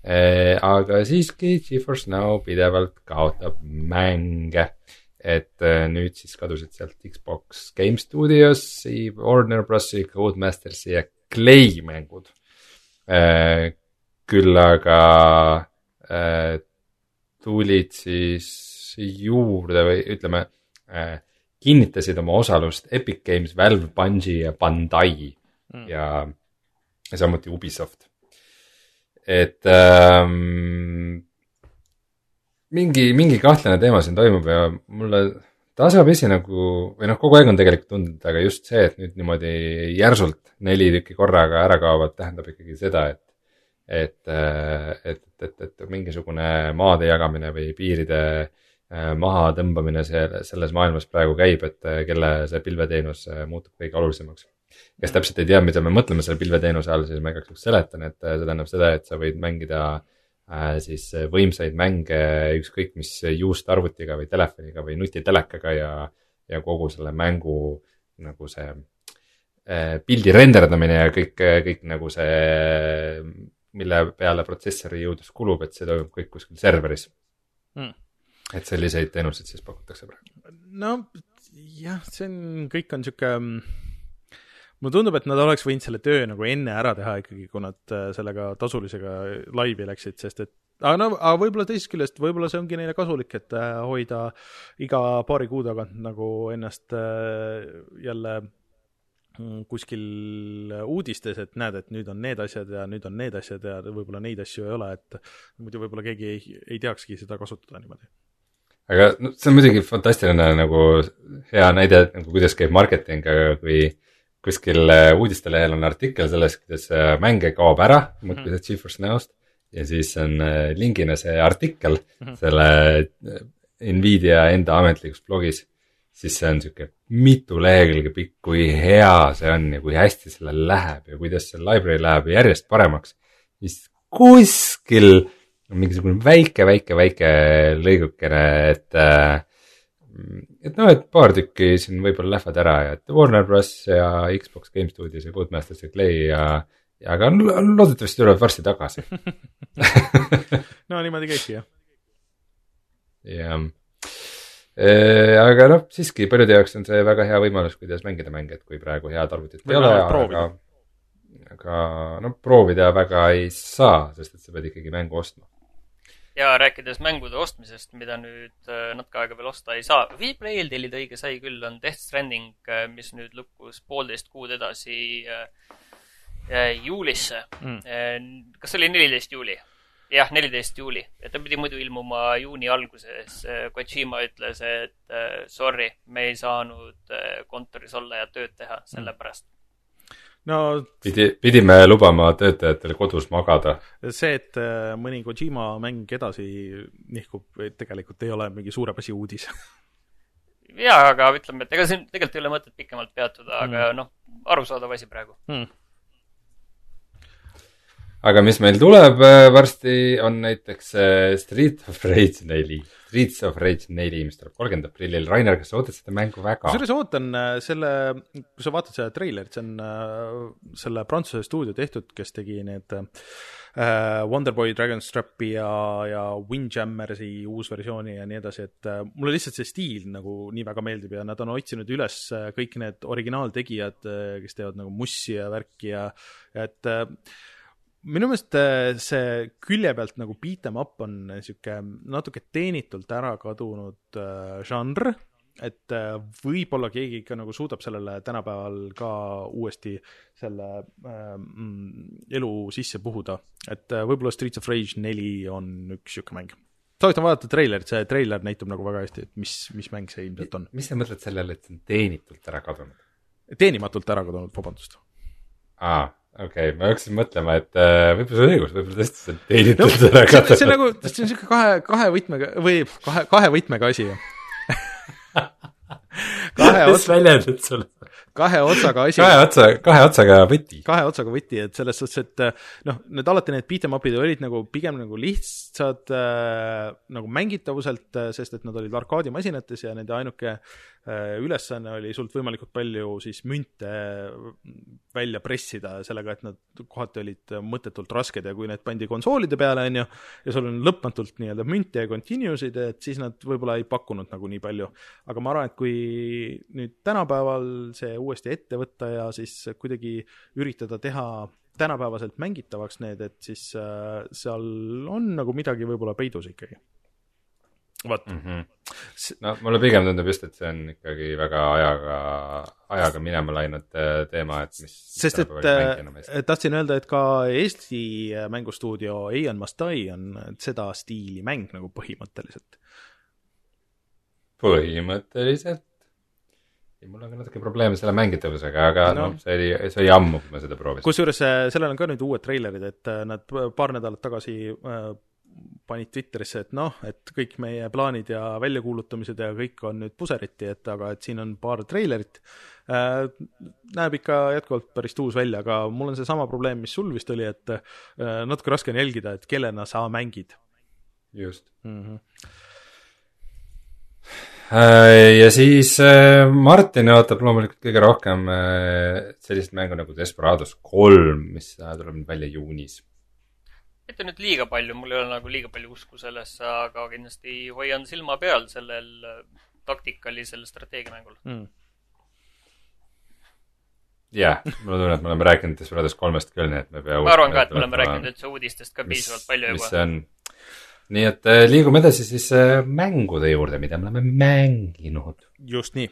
aga siiski GeForce Now pidevalt kaotab mänge. Et eh, nüüd siis kadusid sealt Xbox Game Studiosi, Warner Brosi, Codemastersi ja Clay mängud. küll aga eh, tulid siis juurde või ütleme, kinnitasid oma osalust Epic Games, Valve, Bungi ja Bandai Mm. ja, ja samuti Ubisoft et ähm, mingi, mingi kahtlane teema siin toimub ja mulle tasapisi nagu või noh, kogu aeg on tegelikult tundunud, aga just see, et nüüd niimoodi järsult neli tükki korraga ära kaovad, tähendab ikkagi seda, et et, et, et, et mingisugune maade jagamine või piiride äh, mahatõmbamine see, selles maailmas praegu käib, et äh, kelle see pilveteenus äh, muutub kõige olulisemaks. kes täpselt ei tea, mida me mõtleme selle pilveteenuse all, siis ma igaks juhuks seletan, et äh, see tähendab seda, et sa võid mängida äh, siis äh, võimsaid mänge ükskõik mis juust arvutiga või telefoniga või nutitelekaga ja, ja kogu selle mängu nagu see äh, pildi renderdamine ja kõik, kõik nagu see, mille peale protsessori jõudlus kulub, et see toimub kõik kuskil serveris Mm. et selliseid teenuseid siis pakutakse praegu. no jah, see on, kõik on sihuke, mulle tundub, et nad oleks võinud selle töö nagu enne ära teha ikkagi, kui nad äh, sellega tasulisega laivi läksid, sest et aga no, aga võib-olla teisest küljest, võib-olla see ongi neile kasulik, et äh, hoida iga paari kuu tagant nagu ennast äh, jälle mm, kuskil uudistes, et näed, et nüüd on need asjad ja nüüd on need asjad ja võib-olla neid asju ei ole, et muidu võib-olla keegi ei, ei teakski seda kasutada niimoodi. aga no see on muidugi fantastiline nagu hea näide, et nagu kuidas käib marketing, aga kui kuskil äh, uudistelehel on artikkel sellest, kuidas äh, mänge kaob ära, muudkui sellest GeForce Now'st ja siis on äh, lingina see artikkel -hmm. selle Nvidia enda ametlikus blogis. siis see on sihuke mitu lehekülge pikk, kui hea see on ja kui hästi sellel läheb ja kuidas see library läheb järjest paremaks. siis kuskil on mingisugune väike, väike, väike lõigukene, et äh, et noh, et paar tükki siin võib-olla lähevad ära ja et Warner Bros. ja Xbox Game Studios ja Codemasters ja Clay ja, ja aga loodetavasti tuleb varsti tagasi. No niimoodi käibki jah. jah. Aga noh, siiski paljude jaoks on see väga hea võimalus, kuidas mängida mänge, et kui praegu head arvutit ei ole, aga, aga noh, proovida väga ei saa, sest et sa pead ikkagi mängu ostma ja rääkides mängude ostmisest, mida nüüd äh, natuke aega veel osta ei saa, Vplay'l tellida õige sai küll, on Death Stranding, äh, mis nüüd lükkus poolteist kuud edasi äh, juulisse mm.. kas see oli neliteist juuli? jah, neliteist juuli ja ta pidi muidu ilmuma juuni alguses. Kojima ütles, et sorry, me ei saanud kontoris olla ja tööd teha hmm. sellepärast no pidi, pidime lubama töötajatele kodus magada. see, et äh, mõni Kojima mäng edasi nihkub, tegelikult ei ole mingi suurepasi uudis jaa, aga ütleme, et ega siin tegelikult ei ole mõtet pikemalt peatuda, aga mm. noh, arusaadav asi praegu mm aga mis meil tuleb äh, varsti, on näiteks äh, Street of Rage neli, Streets of Rage neli, mis tuleb kolmkümmend aprillil. Rainer, kas sa ootad seda mängu väga? kusjuures ootan äh, selle, kui sa vaatad seda treilerit, see on selle Prantsuse stuudio tehtud, kes tegi need äh, Wonderboy, Dragonstrapi ja, ja Windjammersi uusversiooni ja nii edasi, et äh, mulle lihtsalt see stiil nagu nii väga meeldib ja nad on otsinud üles kõik need originaaltegijad, kes teevad nagu mussi ja värki ja et äh, minu meelest äh, see külje pealt nagu beat em up on sihuke natuke teenitult ära kadunud äh, žanr, et äh, võib-olla keegi ikka nagu suudab sellele tänapäeval ka uuesti selle äh, mm, elu sisse puhuda, et äh, võib-olla Streets of Rage neli on üks sihuke mäng. soovitan vaadata treilerit, see treiler näitab nagu väga hästi, et mis, mis mäng see ilmselt on. mis sa mõtled sellele, et see on teenitult ära kadunud? teenimatult ära kadunud, vabandust. aa okei okay,, ma hakkasin mõtlema, et äh, võib-olla sul on õigus, võib-olla tõesti see on teenitud no, ära kadunud. see on nagu, see on siuke kahe, kahe võtmega või kahe, kahe võtmega asi kahe mis väljendid sul? kahe otsaga asi. kahe otsa, kahe otsaga võti. kahe otsaga võti, et selles suhtes, et äh, noh, need alati need beat em up'id olid nagu pigem nagu lihtsad äh, nagu mängitavuselt, äh, sest et nad olid arkaadimasinates ja nende ainuke äh, ülesanne oli sult võimalikult palju siis münte välja pressida sellega, et nad kohati olid mõttetult rasked ja kui need pandi konsoolide peale, on ju, ja sul on lõpmatult nii-öelda münte ja continue'sid, et siis nad võib-olla ei pakkunud nagu nii palju. aga ma arvan, et kui nüüd tänapäeval see uuesti ette võtta ja siis kuidagi üritada teha tänapäevaselt mängitavaks need, et siis äh, seal on nagu midagi võib-olla peidus ikkagi. vot mm. -hmm. no mulle pigem tundub just, et see on ikkagi väga ajaga, ajaga minema läinud äh, teema, et mis sest et äh, tahtsin öelda, et ka Eesti mängustuudio Eian Mastai on seda stiili mäng nagu põhimõtteliselt. põhimõtteliselt mul on ka natuke probleeme selle mängitavusega, aga no. noh, see oli, see oli ammu, kui ma seda proovisin. kusjuures äh, sellel on ka nüüd uued treilerid, et äh, nad paar nädalat tagasi äh, panid Twitterisse, et noh, et kõik meie plaanid ja väljakuulutamised ja kõik on nüüd puseriti, et aga et siin on paar treilerit äh,. näeb ikka jätkuvalt päris tuus välja, aga mul on seesama probleem, mis sul vist oli, et äh, natuke raske on jälgida, et kellena sa mängid. just mm. -hmm ja siis äh, Martin ootab loomulikult kõige rohkem äh, sellist mängu nagu Desperados kolm, mis tuleb nüüd välja juunis. mitte nüüd liiga palju, mul ei ole nagu liiga palju usku sellesse, aga kindlasti hoian silma peal sellel taktikalisel strateegiamängul mm jah yeah,, mul on tunne, et me oleme rääkinud Desperados kolmest küll, nii et me peame ma arvan ka, et me oleme rääkinud üldse uudistest ka piisavalt palju juba. mis see on, nii et äh, liigume edasi siis äh, mängude juurde, mida me oleme mänginud. just nii.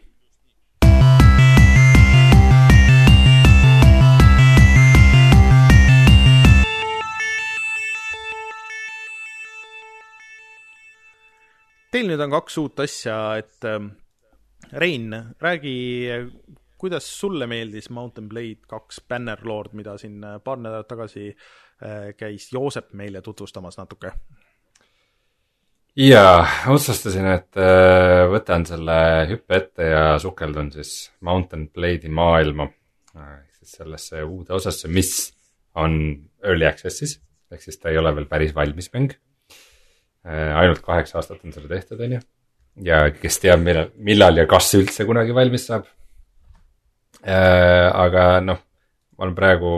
Teil nüüd on kaks uut asja, et ähm, Rein, räägi kuidas sulle meeldis Mountain Blade kaks Bannerlord, mida siin paar nädalat tagasi käis Joosep meile tutvustamas natuke? Jaa, otsustasin, et võtan selle hüppe ette ja sukeldun siis Mountain Blade'i maailma. ehk siis sellesse uude osasse, mis on early access'is, ehk siis ta ei ole veel päris valmis mäng. ainult kaheksa aastat on seda tehtud, on ju ja kes teab, millal, millal ja kas üldse kunagi valmis saab äh,. aga noh, ma olen praegu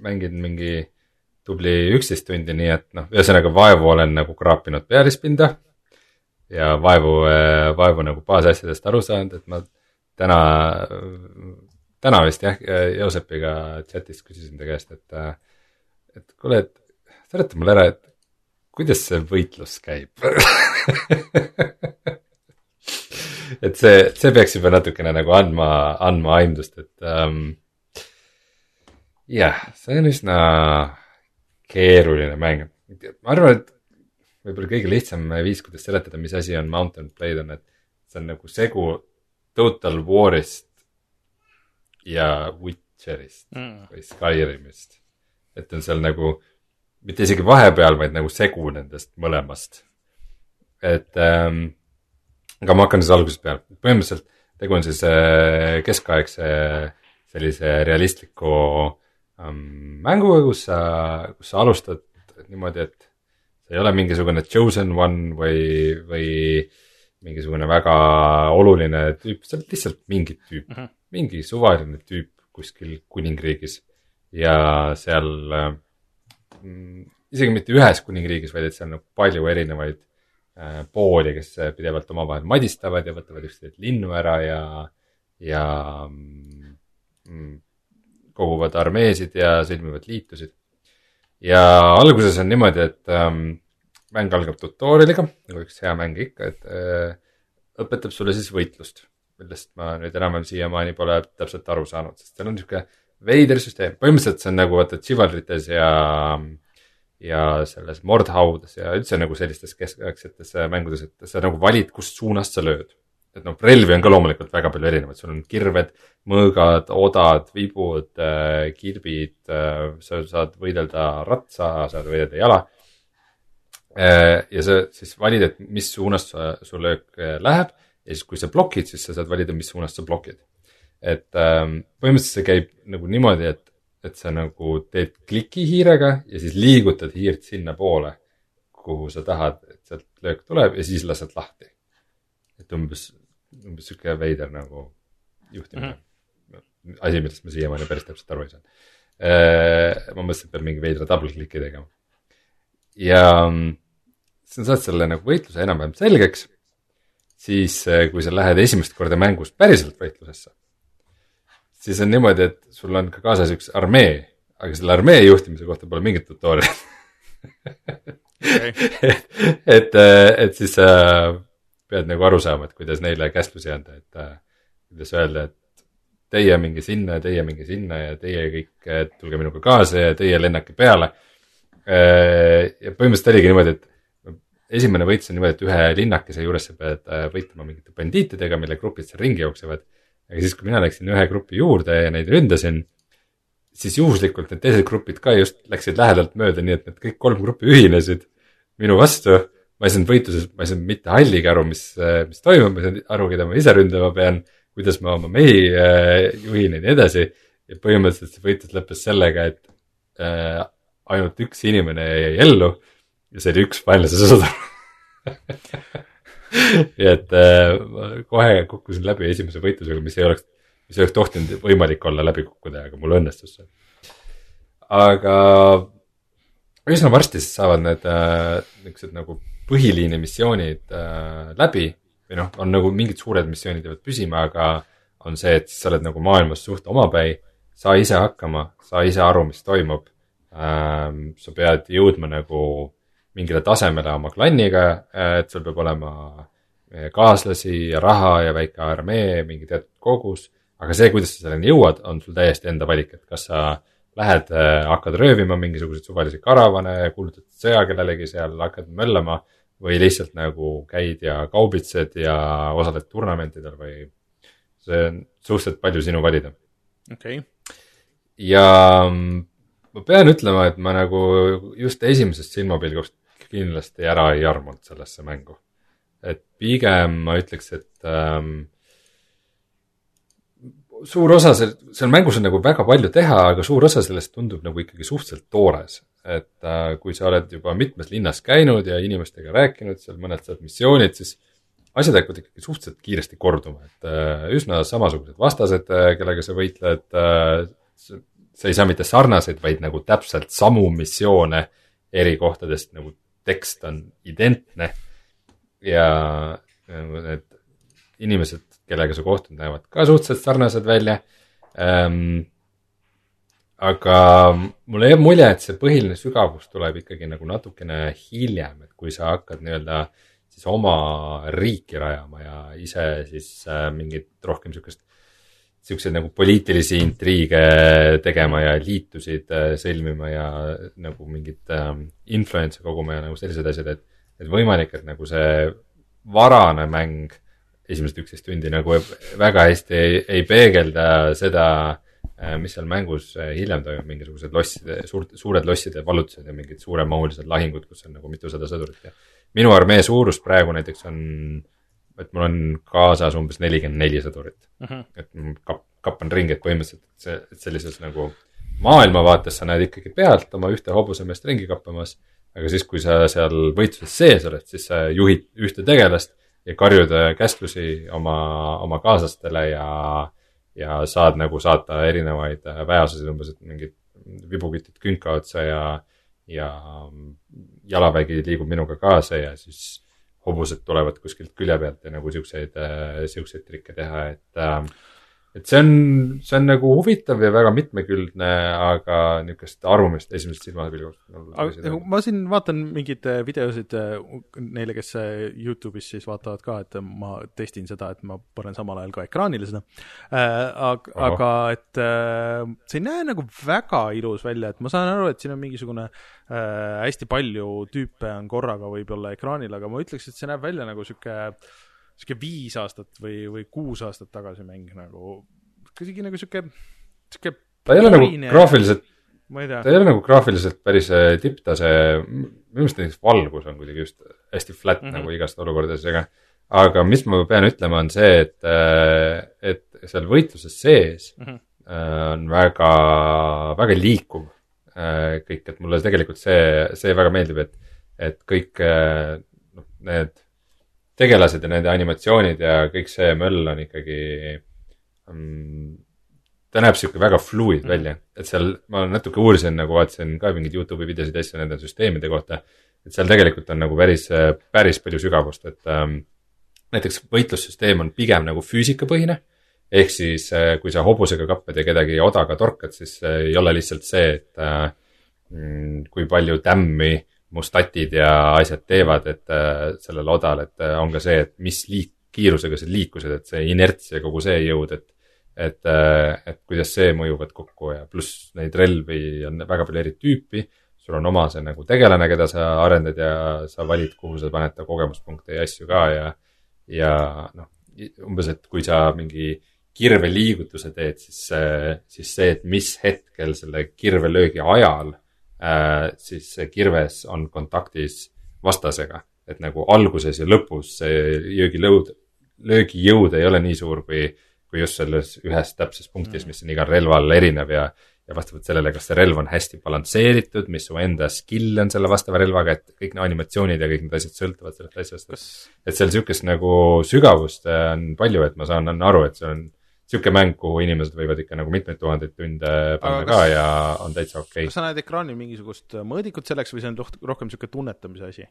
mänginud mingi tubli üksteist tundi, nii et noh, ühesõnaga vaevu olen nagu kraapinud pealispinda. ja vaevu, vaevu nagu baasasjadest aru saanud, et ma täna, täna vist jah, Joosepiga chat'is küsisin ta käest, et, et kuule, et seleta mulle ära, et kuidas see võitlus käib et see, see peaks juba natukene nagu andma, andma aimdust, et um, jah, see on üsna keeruline mäng. ma arvan, et võib-olla kõige lihtsam viis, kuidas seletada, mis asi on Mountain Blade on, et see on nagu segu Total War'ist ja Witcherist mm. või Skyrimist. et on seal nagu mitte isegi vahepeal, vaid nagu segu nendest mõlemast. et ähm, aga ma hakkan siis algusest peale, põhimõtteliselt tegu on siis äh, keskaegse sellise realistliku ähm, mänguga, kus sa, kus sa alustad niimoodi, et sa ei ole mingisugune chosen one või, või mingisugune väga oluline tüüp, sa oled lihtsalt mingi tüüp mm, -hmm. mingi suvaline tüüp kuskil kuningriigis ja seal äh, Mm, isegi mitte ühes kuningriigis, vaid et seal on nagu palju erinevaid äh, pooli, kes pidevalt omavahel madistavad ja võtavad üksteist linnu ära ja, ja mm, mm, koguvad armeesid ja sõlmivad liitusid. ja alguses on niimoodi, et ähm, mäng algab tutorial'iga, nagu üks hea mäng ikka, et äh, õpetab sulle siis võitlust, millest ma nüüd enam-vähem siiamaani pole täpselt aru saanud, sest seal on niisugune veider süsteem, põhimõtteliselt see on nagu vaata Chivalrites ja, ja selles Mordhaudas ja üldse nagu sellistes keskaegsetes mängudes, et sa nagu valid, kust suunast sa lööd. Et noh, relvi on ka loomulikult väga palju erinevaid, sul on kirved, mõõgad, odad, vibud, äh, kirbid, äh, sa saad võidelda ratsa, saad võidelda jala. Äh, ja sa siis valid, et mis suunas su löök läheb ja siis, kui sa blokid, siis sa saad valida, mis suunas sa blokid et ähm, põhimõtteliselt see käib nagu niimoodi, et, et sa nagu teed kliki hiirega ja siis liigutad hiirt sinnapoole, kuhu sa tahad, et sealt löök tuleb ja siis lased lahti. et umbes, umbes sihuke veider nagu juhtimine mm. -hmm. asi, millest ma siiamaani päris täpselt aru ei saanud äh,. ma mõtlesin, et peab mingi veidra double click'i tegema. ja mm, sa saad selle nagu võitluse enam-vähem selgeks siis äh, kui sa lähed esimest korda mängust päriselt võitlusesse, siis on niimoodi, et sul on ka kaasas üks armee, aga selle armee juhtimise kohta pole mingit tutorial'i okay. et, et siis sa pead nagu aru saama, et kuidas neile käsklusi anda, et kuidas öelda, et teie minge sinna ja teie minge sinna ja teie kõik tulge minuga kaasa ja teie lennake peale. ja põhimõtteliselt oligi niimoodi, et esimene võitlus on niimoodi, et ühe linnakese juures sa pead võitlema mingite bandiitidega, mille grupid seal ringi jooksevad aga siis, kui mina läksin ühe grupi juurde ja neid ründasin, siis juhuslikult need teised grupid ka just läksid lähedalt mööda, nii et need kõik kolm gruppi ühinesid minu vastu. Ma ei saanud võitluses, ma ei saanud mitte halligi aru, mis, mis toimub, ma ei saanud aru, keda ma ise ründama pean, kuidas ma oma mehi äh, juhin ja nii edasi. ja põhimõtteliselt see võitlus lõppes sellega, et äh, ainult üks inimene jäi ellu ja see oli üks vaenlase sõdur nii et äh, ma kohe kukkusin läbi esimese võitlusega, mis ei oleks, mis ei oleks tohtinud võimalik olla läbi kukkuda, aga mul õnnestus see. aga üsna varsti siis saavad need äh, niisugused nagu põhiliini missioonid äh, läbi. Või noh, on nagu mingid suured missioonid jäävad püsima, aga on see, et sa oled nagu maailmas suht omapäi, saa ise hakkama, saa ise aru, mis toimub. Ähm,. sa pead jõudma nagu mingile tasemele oma klanniga, et sul peab olema eh, kaaslasi ja raha ja väike armee, mingi teatud kogus, aga see, kuidas sa selleni jõuad, on sul täiesti enda valik, et kas sa lähed, eh, hakkad röövima mingisuguseid suvalisi karavane, kuulutad sõja kellelegi seal, hakkad möllama või lihtsalt nagu käid ja kaubitsed ja osaled turnamentidel või see on suhteliselt palju sinu valida okei okay. ja mm, ma pean ütlema, et ma nagu just esimesest silmapilgust kindlasti ära ei armunud sellesse mängu. et pigem ma ütleks, et ähm, suur osa seal, seal mängus on nagu väga palju teha, aga suur osa sellest tundub nagu ikkagi suhteliselt toores. Et äh, kui sa oled juba mitmes linnas käinud ja inimestega rääkinud, seal mõned saad missioonid, siis asjad hakkavad ikkagi suhteliselt kiiresti korduma, et äh, üsna samasugused vastased, äh, kellega sa võitled äh,, sa ei saa mitte sarnaseid, vaid nagu täpselt samu missioone eri kohtadest, nagu tekst on identne. ja nagu need inimesed, kellega sa kohtud, näevad ka suhteliselt sarnased välja ähm,. Aga mulle jääb mulje, et see põhiline sügavus tuleb ikkagi nagu natukene hiljem, et kui sa hakkad nii-öelda siis oma riiki rajama ja ise siis äh, mingit rohkem sihukest siukseid nagu poliitilisi intriige tegema ja liitusid äh, sõlmima ja nagu mingit ähm, influence'e koguma ja nagu sellised asjad, et, et võimalik, et nagu see varane mäng esimesed üksteist tundi nagu väga hästi ei, ei peegelda seda, äh, mis seal mängus äh, hiljem toimub, mingisugused losside, suurt, suured losside vallutused ja mingid suuremahulised lahingud, kus on nagu mitusada sõdurit ja minu armee suurus praegu näiteks on et mul on kaasas umbes nelikümmend neli sõdurit uh. Mhm. -huh. et kap-, kappan ringi, et põhimõtteliselt see, sellises nagu maailmavaates sa näed ikkagi pealt oma ühte hobusemeest ringi kappamas, aga siis, kui sa seal võitluses sees oled, siis sa juhid ühte tegelast ja karjud äh, käsklusi oma, oma kaaslastele ja, ja saad nagu saata erinevaid äh, väeosasid, umbes, et mingid vibukütid künka otsa ja, ja jalavägi liigub minuga kaasa ja siis hobused tulevad kuskilt külje pealt ja nagu siukseid, äh, siukseid trikke teha, et äh, et see on, see on nagu huvitav ja väga mitmekülgne, aga niisugust arvamist esimesest silmapilgust. ma siin vaatan mingeid äh, videosid neile, kes Youtube'is siis vaatavad ka, et ma testin seda, et ma panen samal ajal ka ekraanile seda äh,. aga, aga et äh, see ei näe nagu väga ilus välja, et ma saan aru, et siin on mingisugune äh, hästi palju tüüpe on korraga võib-olla ekraanil, aga ma ütleks, et see näeb välja nagu sihuke sihuke viis aastat või, või kuus aastat tagasi mäng nagu, kuidagi nagu sihuke, sihuke ta ei ole nagu graafiliselt, ta ei ole nagu graafiliselt päris äh, tipptase, minu meelest näiteks valgus on kuidagi just hästi flat mm -hmm. nagu igast olukordades, aga aga mis ma pean ütlema, on see, et, äh, et seal võitluses sees mm -hmm. on väga, väga liikuv kõik, et mulle tegelikult see, see väga meeldib, et, et kõik noh, need tegelased ja nende animatsioonid ja kõik see möll on ikkagi um,. ta näeb sihuke väga fluid mm. välja, et seal ma natuke uurisin, nagu vaatasin ka mingeid Youtube'i videosid asju nende süsteemide kohta. et seal tegelikult on nagu päris, päris palju sügavust, et um, näiteks võitlussüsteem on pigem nagu füüsikapõhine ehk siis äh, kui sa hobusega kappad ja kedagi odaga torkad, siis äh, ei ole lihtsalt see, et äh, mm, kui palju tämmi mustatid ja asjad teevad, et äh, sellel odal, et äh, on ka see, et mis liik-, kiirusega sa liikusid, et see inerts ja kogu see jõud, et et, äh, et kuidas see mõjuvad kokku ja pluss neid relvi on väga palju eri tüüpi, sul on oma see nagu tegelane, keda sa arendad ja sa valid, kuhu sa paned ta kogemuspunkte ja asju ka ja ja noh, umbes, et kui sa mingi kirveliigutuse teed, siis, siis see, et mis hetkel selle kirvelöögi ajal äh, siis kirves on kontaktis vastasega. et nagu alguses ja lõpus see löögilõud, löögijõud ei ole nii suur, kui, kui just selles ühes täpses punktis, mis on igal relval erinev ja ja vastavalt sellele, kas see relv on hästi balansseeritud, mis su enda skill on selle vastava relvaga, et kõik need animatsioonid ja kõik need asjad sõltuvad sellest asjast Kas.... et seal sihukest nagu sügavust on palju, et ma saan aru, et see on niisugune mäng, kuhu inimesed võivad ikka nagu mitmeid tuhandeid tunde panna kas, ka ja on täitsa okei. okay.. kas sa näed ekraanil mingisugust mõõdikut selleks või see on rohkem niisugune tunnetamise asi?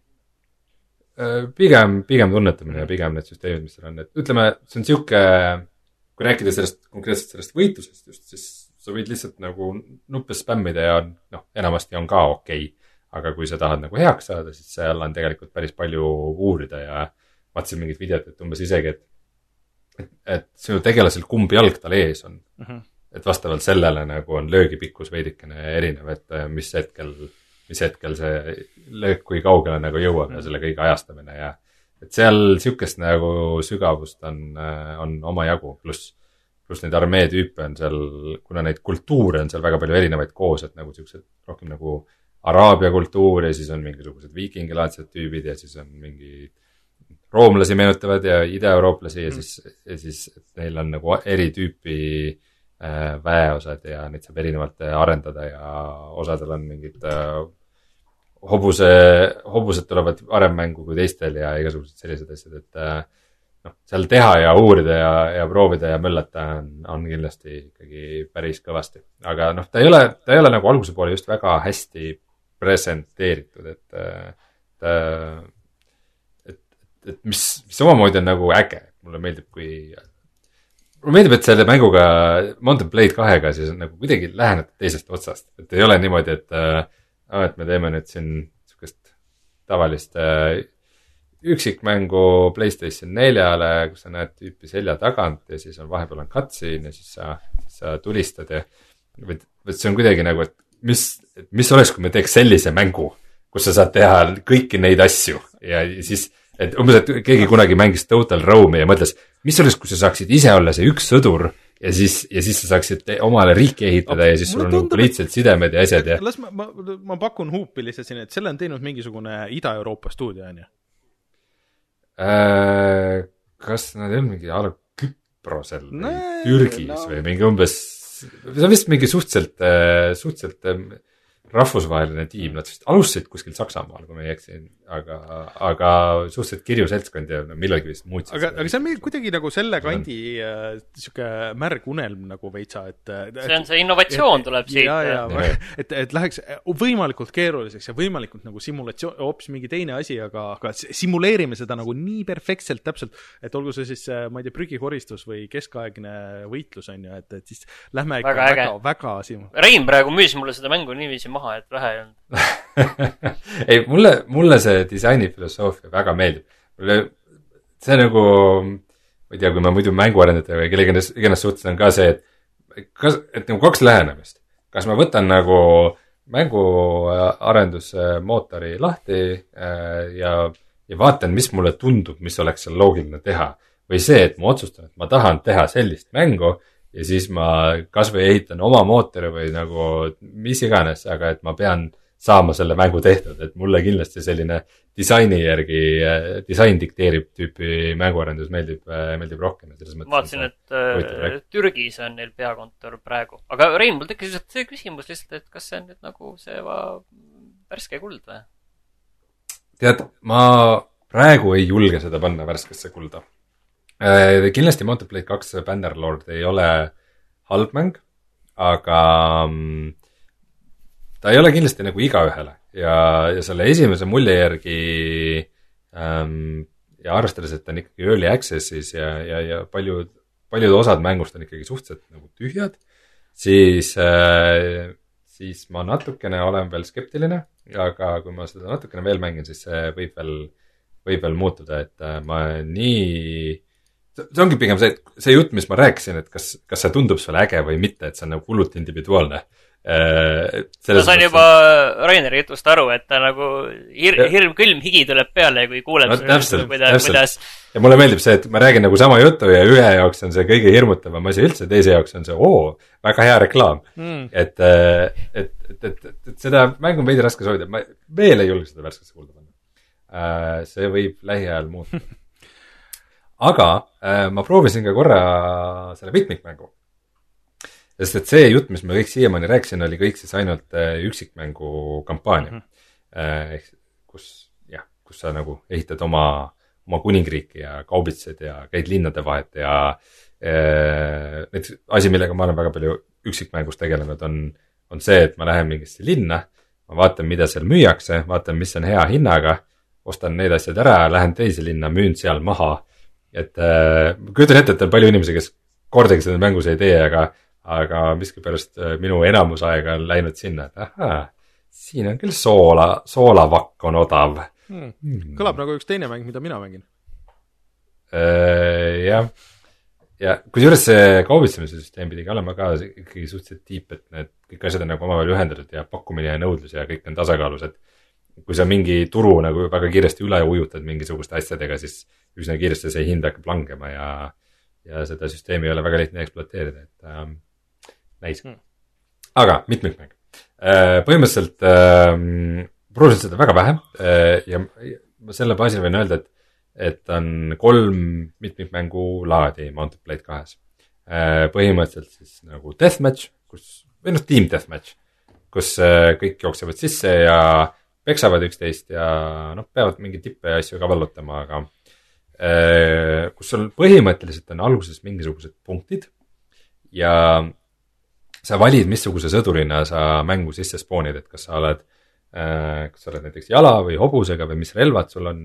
Äh, pigem, pigem tunnetamine ja pigem need süsteemid, mis seal on, et ütleme, see on niisugune, kui rääkida sellest, konkreetselt sellest võitlusest just, siis sa võid lihtsalt nagu nuppe spämmida ja noh, enamasti on ka okei. Okay.. aga kui sa tahad nagu heaks saada, siis seal on tegelikult päris palju uurida ja vaatasin mingit videot, et umbes isegi, et et, et sinu tegelasel, kumb jalg tal ees on mm. -hmm. et vastavalt sellele nagu on löögipikkus veidikene erinev, et äh, mis hetkel, mis hetkel see löök, kui kaugele nagu jõuab mm -hmm. ja selle kõige ajastamine ja et seal sihukest nagu sügavust on, on omajagu, pluss, pluss neid armee tüüpe on seal, kuna neid kultuure on seal väga palju erinevaid koos, et nagu siuksed rohkem nagu araabia kultuur ja siis on mingisugused viikingilaadsed tüübid ja siis on mingid roomlasi meenutavad ja idaeurooplasi ja mm. siis, ja siis neil on nagu eri tüüpi äh, väeosad ja neid saab erinevalt arendada ja osadel on mingid äh, hobuse, hobused tulevad varem mängu kui teistel ja igasugused sellised asjad, et äh, noh, seal teha ja uurida ja, ja proovida ja möllata on, on kindlasti ikkagi päris kõvasti. aga noh, ta ei ole, ta ei ole nagu alguse poole just väga hästi presenteeritud, et, et, et, et mis, mis omamoodi on nagu äge, mulle meeldib, kui mulle meeldib, et selle mänguga, Mountain Blade kahega siis nagu kuidagi lähenete teisest otsast, et ei ole niimoodi, et äh, et me teeme nüüd siin sihukest tavalist äh, üksikmängu Playstation neljale, kus sa näed tüüpi selja tagant ja siis on vahepeal on cutscene ja siis sa, sa tulistad ja. või, või see on kuidagi nagu, et mis, mis oleks, kui me teeks sellise mängu, kus sa saad teha kõiki neid asju ja siis et umbes, et keegi kunagi mängis Total Rome'i ja mõtles, mis oleks, kui sa saaksid ise olla see üks sõdur ja siis, ja siis sa saaksid omale riiki ehitada ja siis sul on nagu poliitilised sidemed ja asjad ja. las ma, ma, ma pakun huupi lihtsalt siin, et selle on teinud mingisugune Ida-Euroopa stuudio, on ju äh,? kas nad ei olnud mingi a la Küprosel või Türgis no. või mingi umbes, see on vist mingi suhteliselt, äh, suhteliselt rahvusvaheline tiim, nad vist alustasid kuskil Saksamaal, kui ma ei eksi, aga, aga suhteliselt kirju seltskond ja millalgi vist muutsid. aga, aga see on kuidagi nagu selle kandi äh, sihuke märg unelm nagu veitsa, et. see on see innovatsioon et, tuleb siit. ja, ja, et, et läheks võimalikult keeruliseks ja võimalikult nagu simulatsioon, hoopis mingi teine asi, aga, aga simuleerime seda nagu nii perfektselt täpselt, et olgu see siis, ma ei tea, prügikoristus või keskaegne võitlus on ju, et, et siis lähme ikka väga, väga, väga simu-. Rein praegu müüs mulle seda mängu niiviisi maha maha, et vähe ei olnud ei, mulle, mulle see disaini filosoofia väga meeldib. mulle, see nagu, ma ei tea, kui ma muidu mänguarendajatega või kellega iganes suhtlen, ka see, et kas, et nagu kaks lähenemist. kas ma võtan nagu mänguarendusmootori lahti äh, ja, ja vaatan, mis mulle tundub, mis oleks seal loogiline teha. või see, et ma otsustan, et ma tahan teha sellist mängu ja siis ma kasvõi ehitan oma mootori või nagu mis iganes, aga et ma pean saama selle mängu tehtud, et mulle kindlasti selline disaini järgi, disain dikteerib tüüpi mänguarendus meeldib, meeldib rohkem. vaatasin, et äh, Türgis on neil peakontor praegu, aga Rein, mul tekkis lihtsalt see küsimus lihtsalt, et kas see on nüüd nagu see värske kuld või? tead, ma praegu ei julge seda panna värskesse kulda Äh, kindlasti Mountain Blade kaks Bannerlord ei ole halb mäng, aga mm, ta ei ole kindlasti nagu igaühele. Ja, ja selle esimese mulje järgi ähm, ja arvestades, et ta on ikkagi early access'is ja, ja, ja paljud, paljud osad mängust on ikkagi suhteliselt nagu tühjad, siis äh,, siis ma natukene olen veel skeptiline, aga kui ma seda natukene veel mängin, siis see võib veel, võib veel muutuda, et äh, ma nii see ongi pigem see, see jutt, mis ma rääkisin, et kas, kas see tundub sulle äge või mitte, et see on nagu hullult individuaalne. äh, ma sain juba Raineri jutust aru, et ta nagu hir-, hirm, külm higi tuleb peale, kui kuuleb no, täpselt, kuidas, kuidas. ja mulle meeldib see, et ma räägin nagu sama juttu ja ühe jaoks on see kõige hirmutavam asi üldse, teise jaoks on see oo, väga hea reklaam mm.. et, äh, et, et, et, et, seda mängu on veidi raske soovida, ma veel ei julge seda värskesse kuulda panna. Äh, see võib lähiajal muutuda aga äh, ma proovisin ka korra selle mitmikmängu. Sest et see jutt, mis ma kõik siiamaani rääkisin, oli kõik siis ainult äh, üksikmängu kampaania mm. -hmm. äh, ehk kus jah, kus sa nagu ehitad oma, oma kuningriiki ja kaubitsed ja käid linnade vahet ja äh, näiteks asi, millega ma olen väga palju üksikmängus tegelenud, on, on see, et ma lähen mingisse linna, ma vaatan, mida seal müüakse, vaatan, mis on hea hinnaga, ostan need asjad ära, lähen teise linna, müün seal maha et äh, kujutan ette, et on palju inimesi, kes kordagi seda mängus ei tee, aga, aga miskipärast äh, minu enamus aega on läinud sinna, et ahaa, siin on küll soola, soolavakk on odav hmm.. Hmm. kõlab nagu üks teine mäng, mida mina mängin äh,. jah, ja kusjuures see kaubitsemise süsteem pidi ka olema ka ikkagi suhteliselt tiip, et need kõik asjad on nagu omavahel ühendatud ja pakkumine ja nõudlus ja kõik on tasakaalus, et kui sa mingi turu nagu väga kiiresti üle ujutad mingisuguste asjadega, siis üsna kiiresti see hind hakkab langema ja, ja seda süsteemi ei ole väga lihtne ekspluateerida, et ähm, näis hmm.. aga mitmikmäng äh,. põhimõtteliselt proovisin seda väga vähe äh, ja ma selle baasil võin öelda, et, et on kolm mitmikmängu laadi Mountain Blade kahes äh,. põhimõtteliselt siis nagu deathmatch, kus, või noh, team deathmatch, kus kõik jooksevad sisse ja peksavad üksteist ja noh, peavad mingeid tippe ja asju ka vallutama, aga kus sul põhimõtteliselt on alguses mingisugused punktid ja sa valid, missuguse sõdurina sa mängu sisse spoonid, et kas sa oled äh,, kas sa oled näiteks jala või hobusega või mis relvad sul on,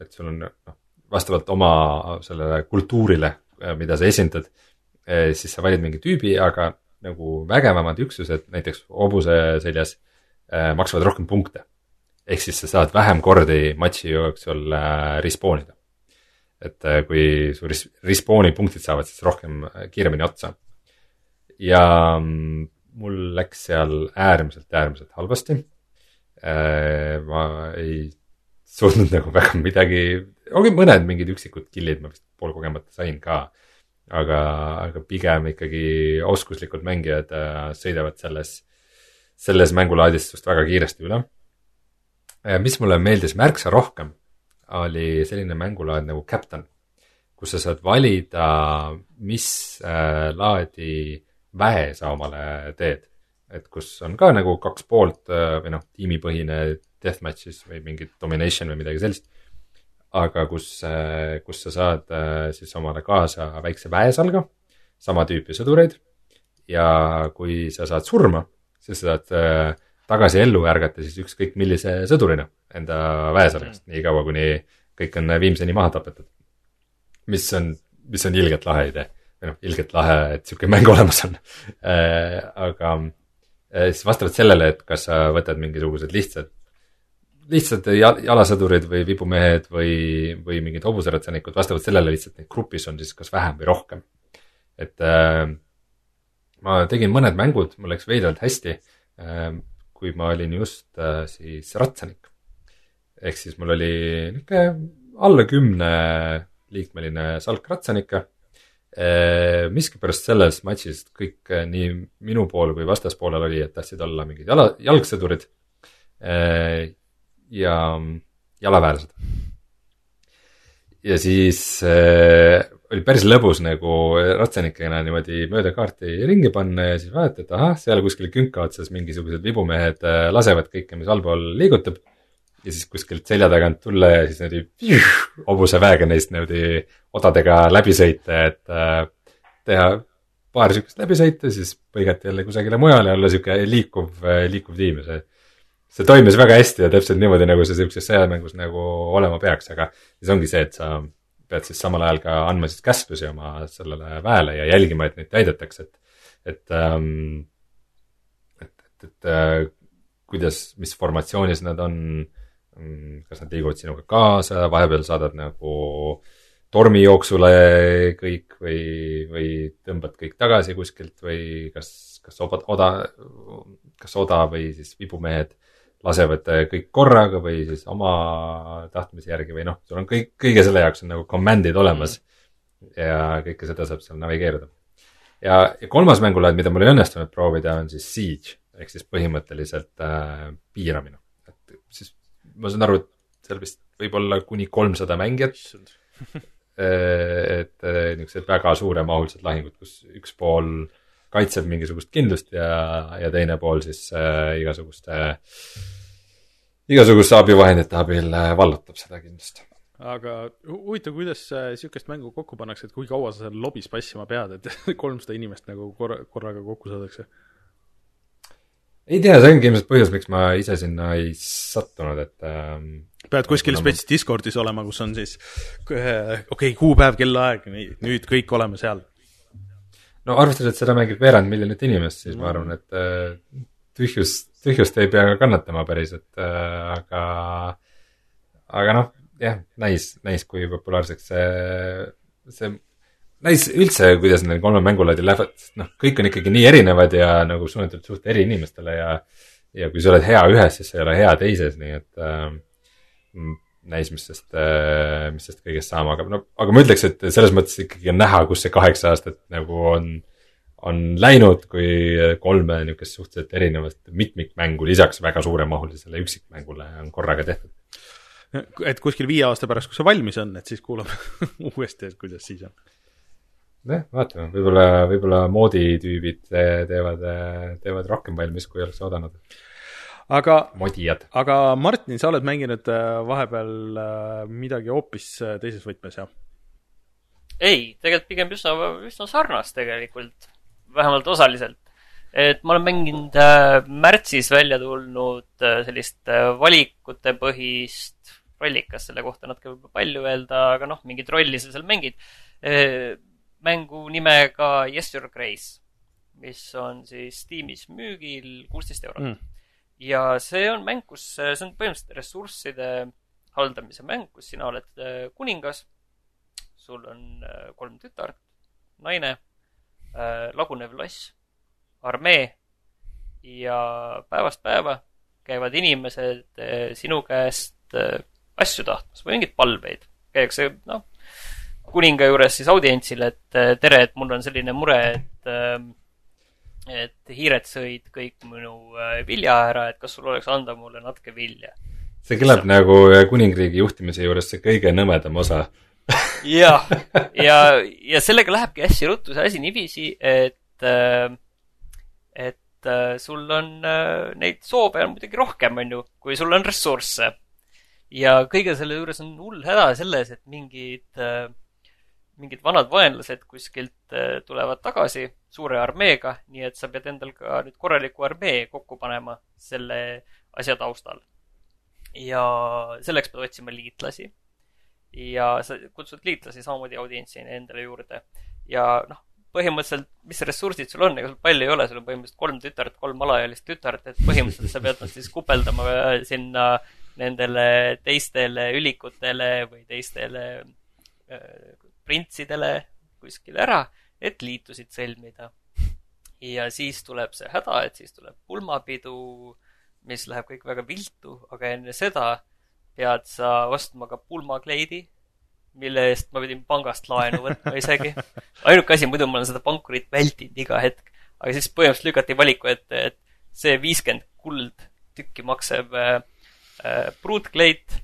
et sul on noh, vastavalt oma sellele kultuurile, äh, mida sa esindad, äh, siis sa valid mingi tüübi, aga nagu vägevamad üksused, näiteks hobuse seljas, maksavad rohkem punkte ehk siis sa saad vähem kordi matši jooksul respawn ida. et kui su res-, respawn'i punktid saavad siis rohkem, kiiremini otsa. Ja mm, mul läks seal äärmiselt, äärmiselt halvasti. ma ei suutnud nagu väga midagi, ongi mõned mingid üksikud kill'id ma vist poolkogemata sain ka. aga, aga pigem ikkagi oskuslikud mängijad sõidavad selles, selles mängulaadis sinust väga kiiresti üle Äh, mis mulle meeldis märksa rohkem, oli selline mängulaad nagu Captain, kus sa saad valida, mis äh, laadi väe sa omale teed. et kus on ka nagu kaks poolt äh, või noh, tiimipõhine deathmatch'is või mingi domination või midagi sellist. aga kus, kus sa saad siis omale kaasa väikse väesalga, sama tüüpi sõdureid. ja kui sa saad surma, siis sa saad tagasi ellu ärgata siis ükskõik millise sõdurina enda väesalast mm., niikaua kuni kõik on viimseni maha tapetud. mis on, mis on ilgelt lahe idee või noh, ilgelt lahe, et sihuke mäng olemas on äh,. aga äh, siis vastavalt sellele, et kas sa võtad mingisugused lihtsad, lihtsad jalasõdurid või vibumehed või, või mingid hobuseratsanikud, vastavalt sellele lihtsalt neid grupis on siis kas vähem või rohkem. et äh, ma tegin mõned mängud, mul läks veidralt hästi kui ma olin just siis ratsanik. ehk siis mul oli niisugune alla kümne liikmeline salk ratsanikke. Äh, miskipärast selles matšis kõik äh, nii minu pool kui vastaspoolel oli, et tahtsid olla mingid jala, jalgsõdurid ja jalaväelased. ja siis oli päris lõbus nagu ratsanikena niimoodi mööda kaarti ringi panna ja siis vaadata, et ahah, seal kuskil künka otsas mingisugused vibumehed äh, lasevad kõike, mis allpool liigutab. Ja siis kuskilt selja tagant tulla ja siis niimoodi hobuse väega neist niimoodi odadega läbi sõita, et äh, teha paar sihukest läbisõitu, siis põigata jälle kusagile mujale ja olla sihuke liikuv, äh, liikuv tiim ja see see toimis väga hästi ja täpselt niimoodi, nagu see sihukeses sõjamängus nagu olema peaks, aga siis ongi see, et sa pead siis samal ajal ka andma siis käsklusi oma sellele väele ja jälgima, et neid täidetakse, et, et ähm,, et, et, et äh, kuidas, mis formatsioonis nad on, kas nad liiguvad sinuga kaasa, vahepeal saadad nagu tormijooksule kõik või, või tõmbad kõik tagasi kuskilt või kas, kas oda, oda, kas oda või siis vibumehed lasevad kõik korraga või siis oma tahtmise järgi või noh, sul on kõik, kõige selle jaoks on nagu command'id olemas mm.. ja kõike seda saab seal navigeerida. ja, ja kolmas mängulaad, mida mul ei õnnestunud proovida, on siis Siege ehk siis põhimõtteliselt äh, piiramine. et siis ma saan aru, et seal vist võib olla kuni kolmsada mängijat äh, et äh, niisugused väga suuremahulised lahingud, kus üks pool kaitseb mingisugust kindlust ja, ja teine pool siis äh, igasuguste äh,, igasuguste abivahendite abil äh, vallutab seda kindlust. aga huvitav, kuidas äh, mängu kokku pannakse, et kui kaua sa seal lobis passima pead, et kolmsada inimest nagu korra, korraga kokku saadakse? Ei tea, see ongi ilmselt põhjus, miks ma ise sinna ei sattunud, et ähm, pead kuskil spets Discordis olema, kus on siis okei okay,, kuupäev, kellaaeg, nüüd kõik oleme seal. No arvestades, et seda mängib veerand miljonit inimest, siis ma arvan, et äh, tühjust, tühjust ei pea kannatama päris, et äh, aga, aga noh, jah, näis, näis, kui populaarseks see, see näis üldse, kuidas neil kolme mängulaadi lähevad, noh, kõik on ikkagi nii erinevad ja nagu suunatud suht eri inimestele ja ja kui sa oled hea ühes, siis sa ei ole hea teises, nii et äh, näis, mis sest äh,, mis sest kõigest saama hakkab, no aga ma ütleks, et selles mõttes ikkagi on näha, kus see kaheksa aastat nagu on, on läinud, kui kolme niisugust suhteliselt erinevat mitmikmängu lisaks väga suuremahulisele üksikmängule on korraga tehtud. et kuskil viie aasta pärast, kui see valmis on, et siis kuulame uuesti, et kuidas siis on. jah, vaatame, võib-olla, võib-olla mooditüübid te- teevad, teevad rohkem valmis, kui oleks oodanud. aga, modijad. aga Martin, sa oled mänginud äh, vahepeal äh, midagi hoopis äh, teises võtmes, jah? ei, tegelikult pigem üsna, üsna sarnast tegelikult, vähemalt osaliselt. et ma olen mänginud märtsis välja tulnud sellist äh, valikutepõhist rollikas, selle kohta natuke võib-olla palju öelda, aga noh, mingit rolli sa seal mängid. Mängu nimega Yes Your Grace, mis on siis Steamis müügil kuusteist eurot Mm. ja see on mäng, kus, see on põhimõtteliselt ressursside haldamise mäng, kus sina oled äh, kuningas sul on äh, kolm tütart, naine, lagunev loss, armee ja päevast päeva käivad inimesed äh, sinu käest äh, asju tahtmas või mingeid palveid. käiakse, noh, kuninga juures siis audientsil, et äh, tere, et mul on selline mure, et ähm, et hiired sõid kõik minu äh, vilja ära, et kas sul oleks anda mulle natuke vilja see kõlab nagu kuningriigi juhtimise juures see kõige nõmedam osa. jah, ja, ja sellega lähebki hästi ruttu see asi niiviisi, et, et äh, sul on äh, neid soove on muidugi rohkem, on ju, kui sul on ressursse. ja kõige selle juures on hull häda selles, et mingid, mingid vanad vaenlased kuskilt äh, tulevad tagasi suure armeega, nii et sa pead endal ka nüüd korraliku armee kokku panema selle asja taustal. ja selleks pead otsima liitlasi ja sa kutsud liitlasi samamoodi audientsi endale juurde. ja noh, põhimõtteliselt, mis ressursid sul on, ega sul palju ei ole, sul on põhimõtteliselt kolm tütart, kolm alaealist tütart, et põhimõtteliselt sa pead nad siis kupeldama äh, sinna nendele teistele ülikutele või teistele äh, printsidele kuskile ära, et liitusid sõlmida. ja siis tuleb see häda, et siis tuleb pulmapidu, mis läheb kõik väga viltu, aga enne seda pead sa ostma ka pulmakleidi, mille eest ma pidin pangast laenu võtma isegi. ainuke asi, muidu ma olen seda pankurit vältinud iga hetk, aga siis põhimõtteliselt lükati valiku ette, et see viiskümmend kuld tükki maksab äh, äh, pruutkleit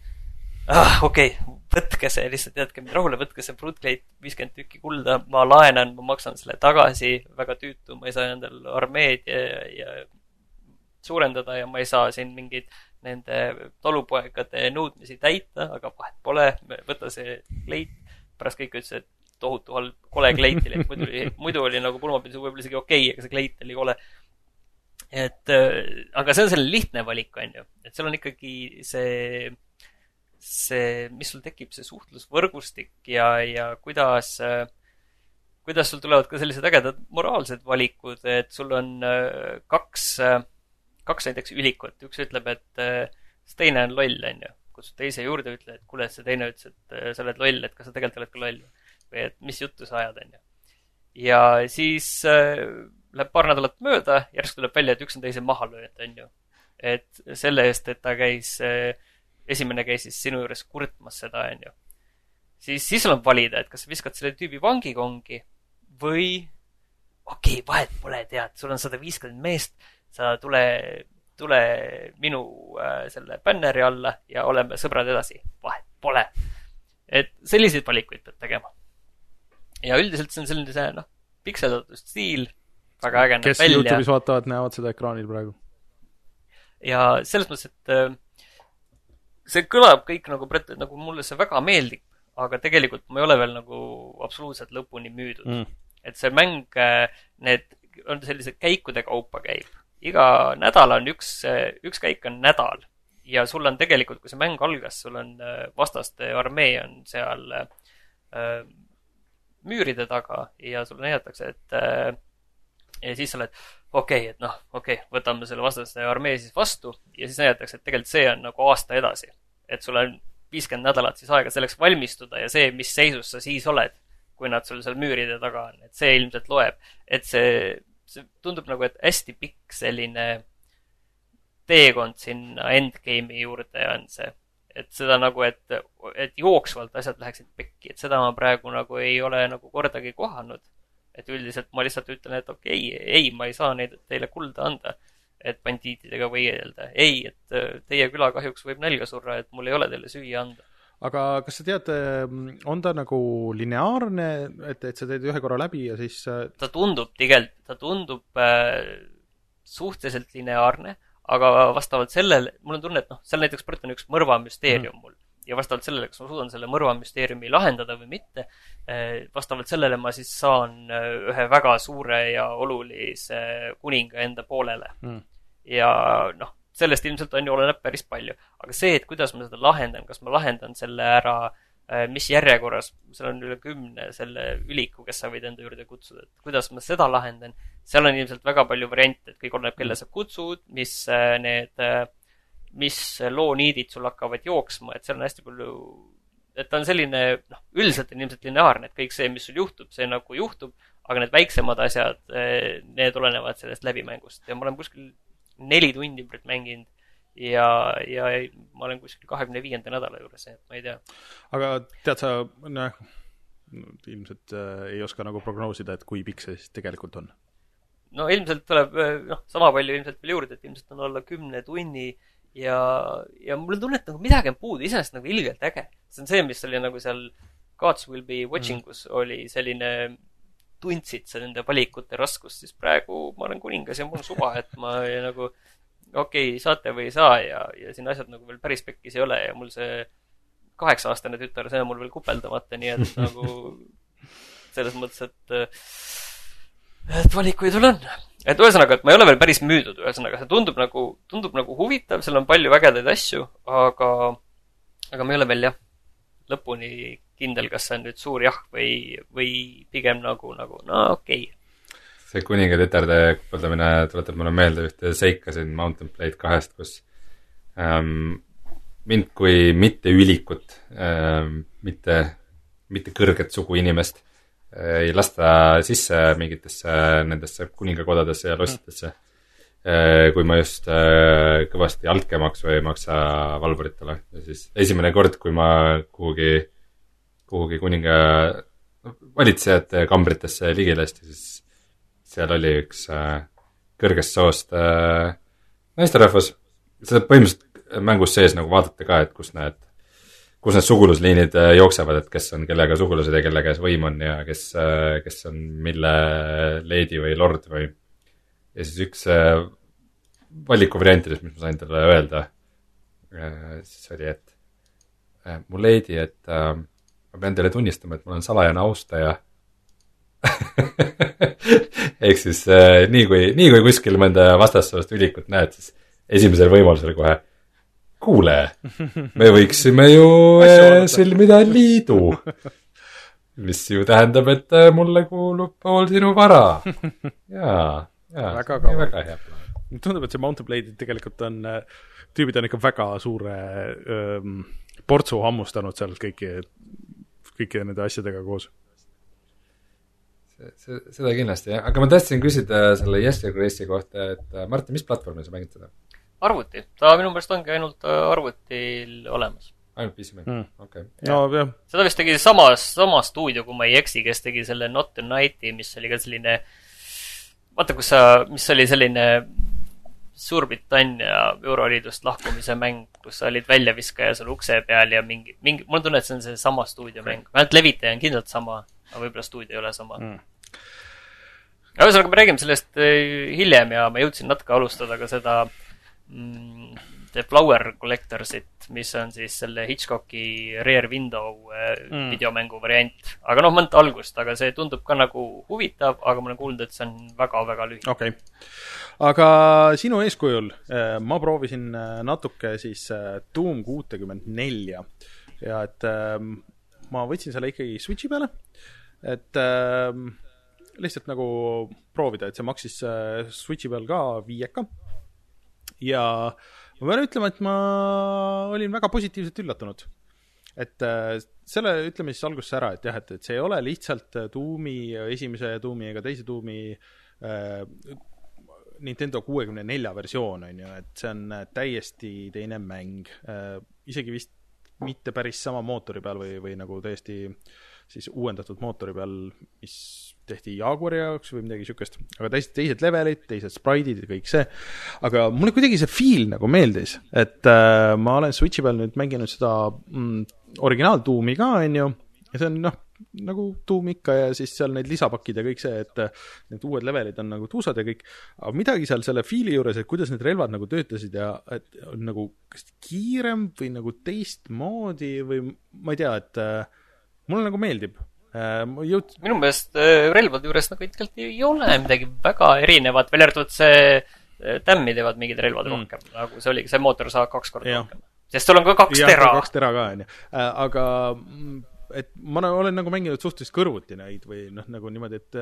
ah,. okei okay,, võtke see lihtsalt, jätke mind rahule, võtke see pruutkleit, viiskümmend tükki kulda, ma laenan, ma maksan selle tagasi, väga tüütu, ma ei saa endal armeed ja, ja suurendada ja ma ei saa siin mingeid nende talupoegade nõudmisi täita, aga vahet pole, võta see kleit. pärast kõik ütlesid, et tohutu halb, kole kleit oli, muidu oli, muidu oli nagu pulmapidu võib-olla isegi okei okay,, aga see kleit oli kole. et äh, aga see on selline lihtne valik, on ju, et seal on ikkagi see, see, mis sul tekib, see suhtlusvõrgustik ja, ja kuidas kuidas sul tulevad ka sellised ägedad moraalsed valikud, et sul on kaks kaks näiteks ülikut, üks ütleb, et see teine on loll, onju. kutsud teise juurde, ütle, et kuule, see teine ütles, et äh, sa oled loll, et kas sa tegelikult oled ka loll. või et mis juttu sa ajad, onju. ja siis äh, läheb paar nädalat mööda, järsku tuleb välja, et üks on teise maha löönud, onju. et selle eest, et ta käis äh,, esimene käis siis sinu juures kurtmas seda, onju. siis, siis sul on valida, et kas sa viskad selle tüübi vangikongi või okei okay,, vahet pole, tead, sul on sada viiskümmend meest sa tule, tule minu äh, selle bänneri alla ja oleme sõbrad edasi. vahet pole. et selliseid valikuid pead tegema. ja üldiselt see on selline see noh, pikseldatud stiil, väga äge näeb kes välja Youtube'is vaatavad, näevad seda ekraanil praegu. ja selles mõttes, et äh, see kõlab kõik nagu, nagu mulle see väga meeldib, aga tegelikult ma ei ole veel nagu absoluutselt lõpuni müüdud Mm. et see mäng, need on sellise käikude kaupa käib. iga nädal on üks, üks käik on nädal ja sul on tegelikult, kui see mäng algas, sul on äh, vastaste armee on seal äh, müüride taga ja sulle näidatakse, et äh, ja siis sa oled, okei okay,, et noh, okei okay,, võtame selle vastaste armee siis vastu ja siis näidatakse, et tegelikult see on nagu aasta edasi. et sul on viiskümmend nädalat siis aega selleks valmistuda ja see, mis seisus sa siis oled, kui nad sul seal müüride taga on, et see ilmselt loeb. et see, see tundub nagu, et hästi pikk selline teekond sinna endgame'i juurde on see. et seda nagu, et, et jooksvalt asjad läheksid pekki, et seda ma praegu nagu ei ole nagu kordagi kohanud. Et üldiselt ma lihtsalt ütlen, et okei okay,, ei, ma ei saa neid teile kulda anda, et bandiitidega võidelda. ei, et äh, teie küla kahjuks võib nälga surra, et mul ei ole teile süüa anda aga kas sa tead, on ta nagu lineaarne, et, et sa teed ühe korra läbi ja siis äh, ta tundub tegelikult, ta tundub äh, suhteliselt lineaarne, aga vastavalt sellele, mul on tunne, et noh, seal näiteks Bert on üks mõrvamüsteerium mm. mul ja vastavalt sellele, kas ma suudan selle mõrvamüsteeriumi lahendada või mitte, äh, vastavalt sellele ma siis saan äh, ühe väga suure ja olulise kuninga enda poolele mm. ja noh, sellest ilmselt on ju, oleneb päris palju. aga see, et kuidas ma seda lahendan, kas ma lahendan selle ära äh, mis järjekorras, seal on üle kümne selle üliku, kes sa võid enda juurde kutsuda, et kuidas ma seda lahendan, seal on ilmselt väga palju variante, et kõik oleneb, kelle sa kutsud, mis need, äh, mis looniidid sul hakkavad jooksma, et seal on hästi palju, et ta on selline, noh, üldiselt on ilmselt lineaarne, et kõik see, mis sul juhtub, see nagu juhtub, aga need väiksemad asjad, need olenevad sellest läbimängust ja ma olen kuskil neli tundi mänginud ja, ja ma olen kuskil kahekümne viienda nädala juures, et ma ei tea. aga tead sa, noh, ilmselt äh, ei oska nagu prognoosida, et kui pikk see siis tegelikult on? no ilmselt tuleb, äh, noh, sama palju ilmselt veel juurde, et ilmselt on alla kümne tunni ja, ja mul on tunne, et nagu midagi on puudu, iseenesest nagu ilgelt äge. see on see, mis oli nagu seal Gods will be watching us mm. oli selline tundsid sa nende valikute raskust, siis praegu ma olen kuningas ja mul on suva, et ma ja nagu okei okay,, saate või ei saa ja, ja siin asjad nagu veel päris pekkis ei ole ja mul see kaheksa-aastane tütar, see on mul veel kupeldamata, nii et nagu selles mõttes, et et valikuid veel on. Et ühesõnaga, et ma ei ole veel päris müüdud, ühesõnaga see tundub nagu, tundub nagu huvitav, seal on palju ägedaid asju, aga aga ma ei ole veel jah, lõpuni kindel, kas see on nüüd suur jah või, või pigem nagu, nagu no okei okay. see kuninga tütarde kupeldamine tuletab mulle meelde ühte seika siin Mountain Blade kahest, kus ähm, mind kui mitte ülikut ähm,, mitte, mitte kõrget sugu inimest ei lasta sisse mingitesse nendesse kuningakodadesse ja lossidesse äh,. kui ma just äh, kõvasti altkäemaksu ei maksa valvuritele siis esimene kord, kui ma kuhugi kuhugi kuninga valitsejate kambritesse ligi lasti, siis seal oli üks äh, kõrgest soost äh, naisterahvas. seda põhimõtteliselt mängus sees nagu vaadata ka, et kus need, kus need sugulusliinid äh, jooksevad, et kes on kellega sugulased ja kelle käes võim on ja kes äh,, kes on mille leedi või lord või. ja siis üks äh, valikuvariantidest, mis ma sain talle öelda siis oli, et mu leedi, et ma pean teile tunnistama, et ma olen salajane austaja ehk siis äh, nii kui, nii kui kuskil mõnda vastassoost ülikut näed, siis esimesel võimalusel kohe, kuule, me võiksime ju äh, sõlmida liidu. mis ju tähendab, et äh, mulle kuulub pool sinu vara. jaa, jaa, väga hea plaan. tundub, et see Mountain Blade tegelikult on, tüübid on ikka väga suure öö, portsu hammustanud seal kõiki kõikide nende asjadega koos. seda kindlasti jah, aga ma tahtsin küsida selle Yesterday Race'i kohta, et Martin, mis platvormil sa mängid seda? Arvuti, ta minu meelest ongi ainult äh, arvutil olemas. ainult PC mäng mm., okei okay.. no jah. seda vist tegi sama, sama stuudio, kui ma ei eksi, kes tegi selle Not the Night'i, mis oli ka selline vaata, kus sa, mis oli selline Suurbritannia Euroliidust lahkumise mäng, kus sa olid väljaviskaja seal ukse peal ja mingi, mingi, mul on tunne, et see on seesama stuudiomäng. vähemalt levitaja on kindlalt sama, aga võib-olla stuudio ei ole sama mm.. ühesõnaga, me räägime sellest äh, hiljem ja ma jõudsin natuke alustada ka seda mm, The Flower Collectorsit, mis on siis selle Hitchcocki Rear Window äh, mm. videomängu variant. aga noh, mõnda algust, aga see tundub ka nagu huvitav, aga ma olen kuulnud, et see on väga-väga lühike. okei okay aga sinu eeskujul äh, ma proovisin äh, natuke siis Doom kuutekümmet nelja ja et ma võtsin selle ikkagi Switchi peale, et lihtsalt nagu proovida, et see maksis Switchi peal ka viieka. Ja ma pean ütlema, et ma olin väga positiivselt üllatunud. et selle ütleme siis alguses ära, et jah, et, et see ei ole lihtsalt Doomi esimese Doomi ega teise Doomi Nintendo kuuekümne nelja versioon, on ju, et see on täiesti teine mäng äh,. isegi vist mitte päris sama mootori peal või, või nagu täiesti siis uuendatud mootori peal, mis tehti Jaguari jaoks või midagi siukest, aga täiesti teised levelid, teised spraidid ja kõik see. aga mulle kuidagi see feel nagu meeldis, et äh, ma olen Switchi peal nüüd mänginud seda mm, originaal Doomi ka, on ju, ja see on noh, nagu tuum ikka ja siis seal need lisapakid ja kõik see, et need uued levelid on nagu tuusad ja kõik, aga midagi seal selle feel'i juures, et kuidas need relvad nagu töötasid ja et on nagu kas kiirem või nagu teistmoodi või ma ei tea, et äh, mulle nagu meeldib äh,. Jõud... minu meelest äh, relvade juures nagu tegelikult ei ole midagi väga erinevat, välja arvatud see äh, tämmi teevad mingid relvad mm. rohkem, nagu see oligi, see mootor saab kaks korda ja. rohkem. sest sul on ka kaks ja, tera. kaks tera ka, on ju. Äh, aga mm, et ma olen nagu mänginud suhteliselt kõrvuti neid või noh, nagu niimoodi, et,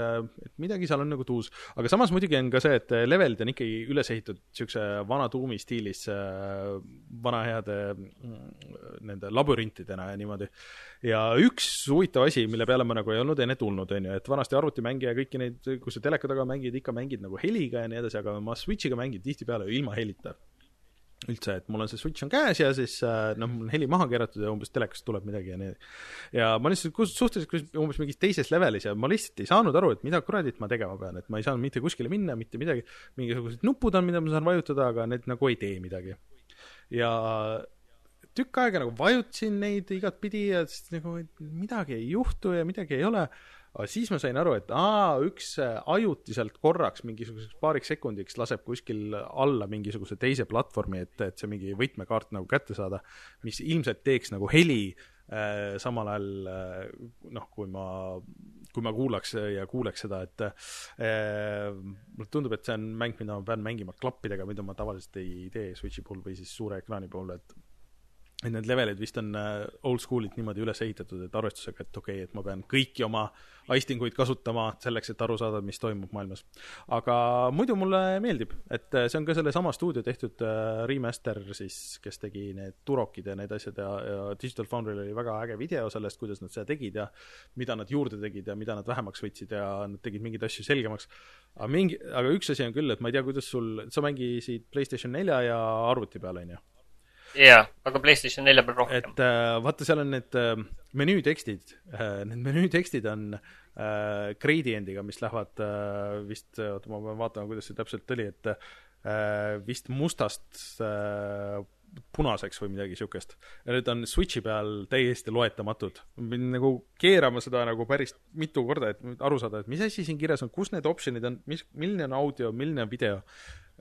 et midagi seal on nagu tuus. aga samas muidugi on ka see, et levelid on ikkagi üles ehitatud niisuguse vana tuumi stiilis äh, vana heade mm, nende labürintidena ja niimoodi. ja üks huvitav asi, mille peale ma nagu ei olnud enne tulnud, on ju, et vanasti arvutimänge ja kõiki neid, kui sa teleka taga mängid, ikka mängid nagu heliga ja nii edasi, aga ma Switch'iga mängin tihtipeale ilma helita üldse, et mul on see Switch on käes ja siis äh, noh, mul on heli maha keeratud ja umbes telekast tuleb midagi ja nii. ja ma lihtsalt suhteliselt umbes mingis teises levelis ja ma lihtsalt ei saanud aru, et mida kuradit ma tegema pean, et ma ei saanud mitte kuskile minna, mitte midagi. mingisugused nupud on, mida ma saan vajutada, aga need nagu ei tee midagi. ja tükk aega nagu vajutasin neid igatpidi ja siis nagu midagi ei juhtu ja midagi ei ole aga siis ma sain aru, et aa, üks äh, ajutiselt korraks mingisuguseks paariks sekundiks laseb kuskil alla mingisuguse teise platvormi, et, et see mingi võtmekaart nagu kätte saada, mis ilmselt teeks nagu heli äh, samal ajal äh, noh, kui ma, kui ma kuulaks ja kuuleks seda, et äh, mulle tundub, et see on mäng, mida ma pean mängima klappidega, mida ma tavaliselt ei tee Switchi puhul või siis suure ekraani puhul, et et need levelid vist on äh, old school'ilt niimoodi üles ehitatud, et arvestusega, et okei okay,, et ma pean kõiki oma aistinguid kasutama selleks, et aru saada, mis toimub maailmas. aga muidu mulle meeldib, et äh, see on ka sellesama stuudio tehtud äh, remaster siis, kes tegi need Turokid ja need asjad ja, ja Digital Foundry'l oli väga äge video sellest, kuidas nad seda tegid ja mida nad juurde tegid ja mida nad vähemaks võtsid ja nad tegid mingeid asju selgemaks. aga mingi, aga üks asi on küll, et ma ei tea, kuidas sul, sa mängisid PlayStation nelja ja arvuti peal, on ju jaa, aga PlayStation nelja peal rohkem. et äh, vaata, seal on need äh, menüütekstid äh,, need menüütekstid on äh, gradient'iga, mis lähevad äh, vist, oota, ma pean vaatama, kuidas see täpselt oli, et äh, vist mustast äh, punaseks või midagi siukest. ja need on Switchi peal täiesti loetamatud. ma pidin nagu keerama seda nagu päris mitu korda, et aru saada, et mis asi siin kirjas on, kus need optsioonid on, mis, milline on audio, milline on video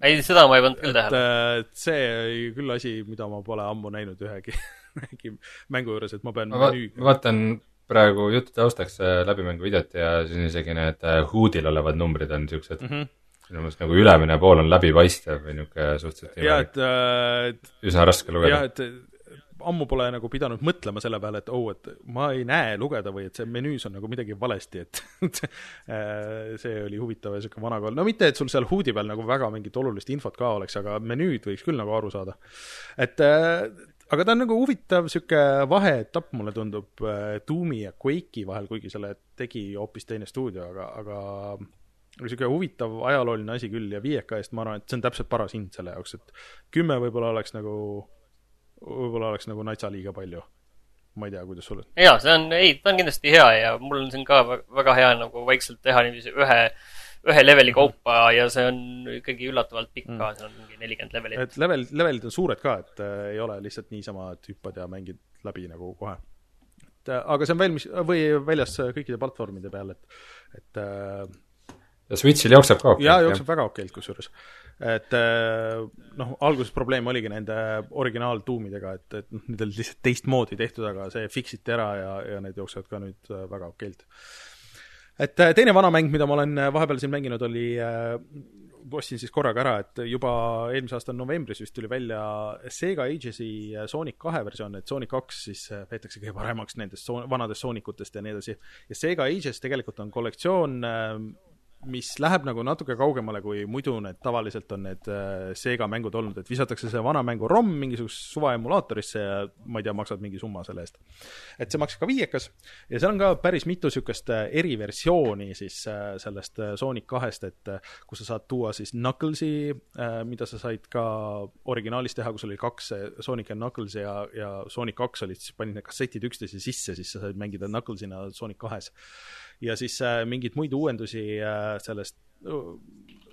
ei, seda ma ei pannud küll tähele. et see oli küll asi, mida ma pole ammu näinud ühegi, ühegi mängu juures, et ma pean ma va vaatan praegu jutu taustaks äh, läbimänguvideot ja siin isegi need äh, HUD-il olevad numbrid on niisugused mm -hmm. minu meelest nagu ülemine pool on läbipaistev või niisugune suhteliselt jaa, et äh, üsna raske lugeda. jah, et ammu pole nagu pidanud mõtlema selle peale, et oh, et ma ei näe lugeda või et see menüüs on nagu midagi valesti, et äh, see oli huvitav ja niisugune vana kool, no mitte, et sul seal HUD-i peal nagu väga mingit olulist infot ka oleks, aga menüüd võiks küll nagu aru saada. et äh, aga ta on nagu huvitav niisugune vaheetapp, mulle tundub, äh, Doomi ja Quake'i vahel, kuigi selle tegi hoopis teine stuudio, aga, aga niisugune huvitav ajalooline asi küll ja viieka eest ma arvan, et see on täpselt paras hind selle jaoks, et kümme võib-olla oleks nagu võib-olla oleks nagu natsa liiga palju. ma ei tea, kuidas sul on? jaa, see on, ei, ta on kindlasti hea ja mul on siin ka väga hea nagu vaikselt teha niiviisi ühe, ühe leveli mhm. kaupa mm. ja see on ikkagi üllatavalt pikk ka mm., seal on mingi nelikümmend levelit. et level, levelid on suured ka, et äh, ei ole lihtsalt niisama, et hüppad ja mängid läbi nagu kohe. et äh, aga see on valmis, või väljas kõikide platvormide peal, et, et äh, ja Switch'il jookseb ka okeilt? jaa, jookseb väga okeilt kusjuures et äh, noh, alguses probleem oligi nende originaaltuumidega, et, et noh, need olid lihtsalt teistmoodi tehtud, aga see fix iti ära ja, ja need jooksevad ka nüüd äh, väga okeilt. et äh, teine vana mäng, mida ma olen vahepeal siin mänginud, oli ostsin siis korraga ära, et juba eelmise aasta novembris vist tuli välja Sega Agesi Sonic kahe versioon, et Sonic kaks siis peetakse kõige paremaks nendest vanadest Soonicutest ja nii edasi. ja Sega Ages tegelikult on kollektsioon mis läheb nagu natuke kaugemale, kui muidu need tavaliselt on need äh, Sega mängud olnud, et visatakse see vana mängu ROM mingisugusesse suvaemulaatorisse ja ma ei tea, maksad mingi summa selle eest. et see maksab ka viiekas ja seal on ka päris mitu niisugust äh, eriversiooni siis äh, sellest Sonic kahest, et kus sa saad tuua siis Knucklesi, mida sa said ka originaalis teha, kus oli kaks Sonic ja Knuckles ja, ja Sonic kaks olid, siis panid need kassetid üksteise sisse, siis sa said mängida Knucklesina Sonic kahes ja siis äh, mingeid muid uuendusi äh, sellest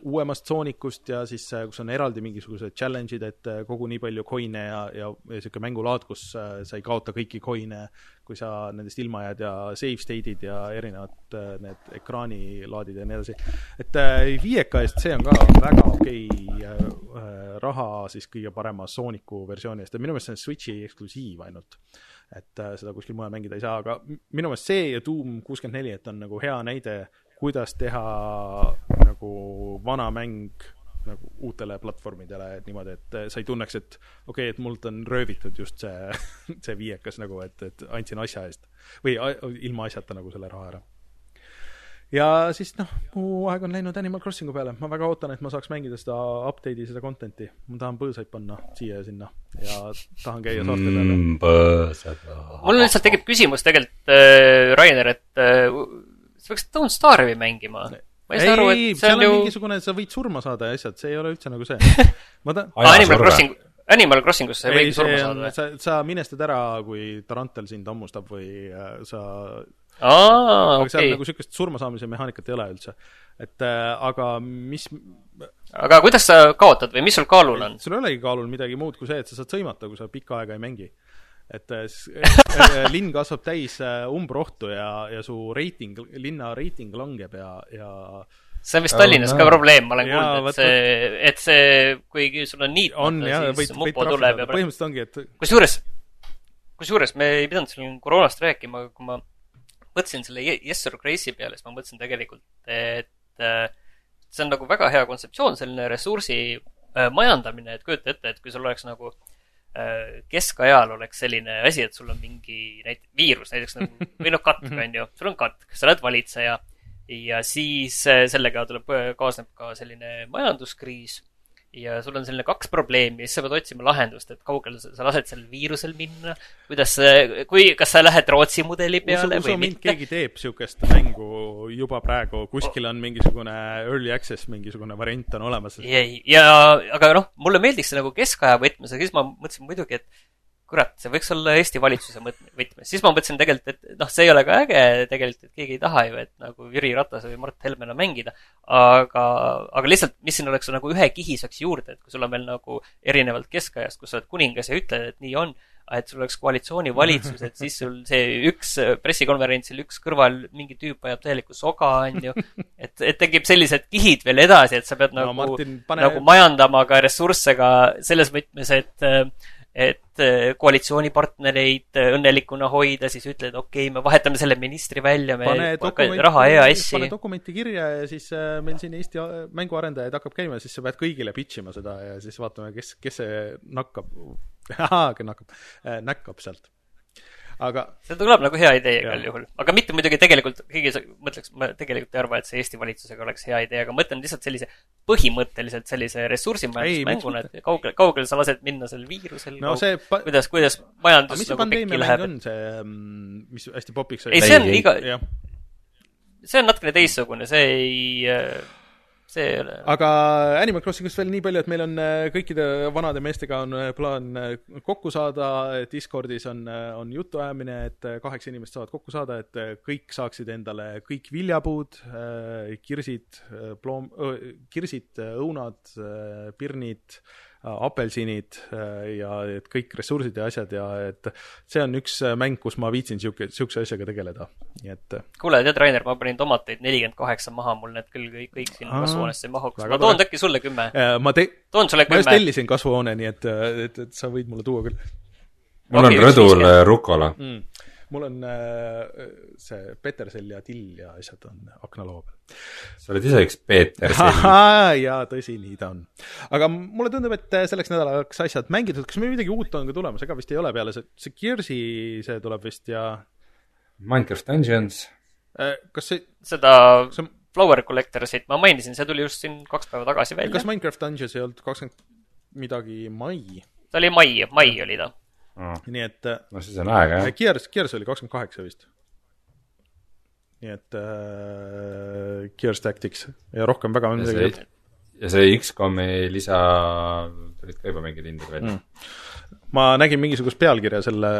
uuemast Soonikust ja siis äh, kus on eraldi mingisugused challenge'id, et äh, kogu nii palju coin'e ja, ja, ja niisugune mängulaad, kus äh, sa ei kaota kõiki coin'e, kui sa nendest ilma jääd ja save state'id ja erinevad need ekraanilaadid ja nii edasi. et viieka eest see on ka väga okei okay, raha siis kõige parema Sooniku versiooni eest ja minu meelest see on Switchi eksklusiiv ainult. Et seda kuskil mujal mängida ei saa, aga minu meelest see ja Doom kuuskümmend neli, et on nagu hea näide kuidas teha nagu vana mäng nagu uutele platvormidele niimoodi, et sa ei tunneks, et okei okay,, et mult on röövitud just see, see viiekas nagu, et, et andsin asja eest. või ilma asjata nagu selle raha ära. Ja siis noh, mu aeg on läinud Animal Crossingu peale, ma väga ootan, et ma saaks mängida seda update'i, seda content'i. ma tahan põõsaid panna siia ja sinna ja tahan käia saarte peal mm,. põõsad. mul lihtsalt tekib küsimus tegelikult äh,, Rainer, et äh, sa peaksid Don't Starve'i mängima. ma ei saa aru, et see on ju mingisugune, sa võid surma saada ja asjad, see ei ole üldse nagu see. ma ta-. Animal Crossing, Animal Crossingus sa ei võigi surma saada või? sa, sa minestad ära, kui tarantel sind hammustab või äh, sa aa, okei. seal nagu niisugust surmasaamise mehaanikat ei ole üldse. et äh, aga mis aga kuidas sa kaotad või mis sul kaalul on? sul ei olegi kaalul midagi muud kui see, et sa saad sõimata, kui sa pikka aega ei mängi et äh, äh, linn kasvab täis äh, umbrohtu ja, ja su reiting, linna reiting langeb ja, ja see on vist Tallinnas ka probleem, ma olen kuulnud, et see, et see, kui sul on niitmata, siis mupo tuleb ja põhimõtteliselt ongi, et kusjuures, kusjuures me ei pidanud siin koroonast rääkima, aga kui ma mõtlesin selle Yes or Grace'i peale, siis ma mõtlesin tegelikult, et see on nagu väga hea kontseptsioon, selline ressursi majandamine, et kujuta ette, et kui sul oleks nagu äh, Äh, keskajal oleks selline asi, et sul on mingi näit-, viirus näiteks nagu, või noh, katk on ju, sul on katk, sa oled valitseja. Ja siis äh, sellega tuleb, kaasneb ka selline majanduskriis ja sul on selline kaks probleemi, siis sa pead otsima lahendust, et kaugele sa, sa lased sellel viirusel minna, kuidas, kui, kas sa lähed Rootsi mudeli peale usu, usu või mitte. keegi teeb niisugust mängu juba praegu, kuskil on mingisugune early access, mingisugune variant on olemas. ja, ja, aga noh, mulle meeldiks see nagu keskaja võtmes, aga siis ma mõtlesin muidugi, et kurat, see võiks olla Eesti valitsuse võtmes. siis ma mõtlesin tegelikult, et noh, see ei ole ka äge tegelikult, et keegi ei taha ju, et nagu Jüri Ratas või Mart Helmena mängida. aga, aga lihtsalt, mis siin oleks nagu ühe kihi saaks juurde, et kui sul on veel nagu erinevalt keskajast, kus sa oled kuningas ja ütled, et nii on, et sul oleks koalitsioonivalitsus, et siis sul see üks pressikonverentsil üks kõrval mingi tüüp ajab täielikku soga, on ju. et, et tekib sellised kihid veel edasi, et sa pead no, nagu, Martin, pane... nagu majandama ka ressursse ka selles võtmes, et et äh, koalitsioonipartnereid äh, õnnelikuna hoida, siis ütled, okei okay,, me vahetame selle ministri välja, me pane raha EAS-i. pane dokumenti kirja ja siis äh, meil siin Eesti mänguarendajaid hakkab käima, siis sa pead kõigile pitch ima seda ja siis vaatame, kes, kes see nakkab, nakkab, näkkab sealt aga see tuleb nagu hea idee igal juhul. aga mitte muidugi tegelikult, keegi mõtleks, ma tegelikult ei arva, et see Eesti valitsusega oleks hea idee, aga mõtlen lihtsalt sellise põhimõtteliselt sellise ressursimajandusmänguna, et kaugele, kaugele sa lased minna sel viirusel no, see pa... kuidas, kuidas majandus nagu pekki läheb. on see, mm, mis hästi popiks oli? ei, see on iga, see on natukene teistsugune, see ei äh, see ei ole. aga Animal Crossingust veel nii palju, et meil on äh, kõikide vanade meestega on äh, plaan äh, kokku saada, Discordis on, on jutuajamine, et kaheksa inimest saavad kokku saada, et kõik saaksid endale kõik viljapuud, kirsid, ploom-, kirsid, õunad, pirnid apelsinid äh, ja et kõik ressursid ja asjad ja et see on üks äh, mäng, kus ma viitsin niisugune, niisuguse asjaga tegeleda, nii et. Äh, kuule, tead, Rainer, ma panin tomateid nelikümmend kaheksa maha, mul need küll kõik, kõik sinna kasvuhoonesse ei mahuks. ma toon äkki sulle kümme. ma te-, toon sulle kümme. ma just tellisin kasvuhoone, nii et, et, et sa võid mulle tuua küll. mul on rõdul rukola mm mul on äh, see petersell ja till ja asjad on aknaloo peal. Sa oled ise üks petersell. jaa, tõsi, nii ta on. aga mulle tundub, et selleks nädalaks asjad mängitud, kas meil midagi uut on ka tulemas, ega vist ei ole peale see, see Gears'i, see tuleb vist ja Minecraft Dungeons. Äh, kas see seda see Flower Collectorsit ma mainisin, see tuli just siin kaks päeva tagasi välja kas. Minecraft Dungeons ei olnud kakskümmend midagi mai, ta oli mai, mai oli ta. nii et äh, no siis on aega jah. Gears, Gears oli kakskümmend kaheksa vist. Nii et äh, Gears Tactics ja rohkem väga ja midagi olnud., ja see X-komi lisa, tulid ka juba mingid hinded välja mm.. ma nägin mingisugust pealkirja selle,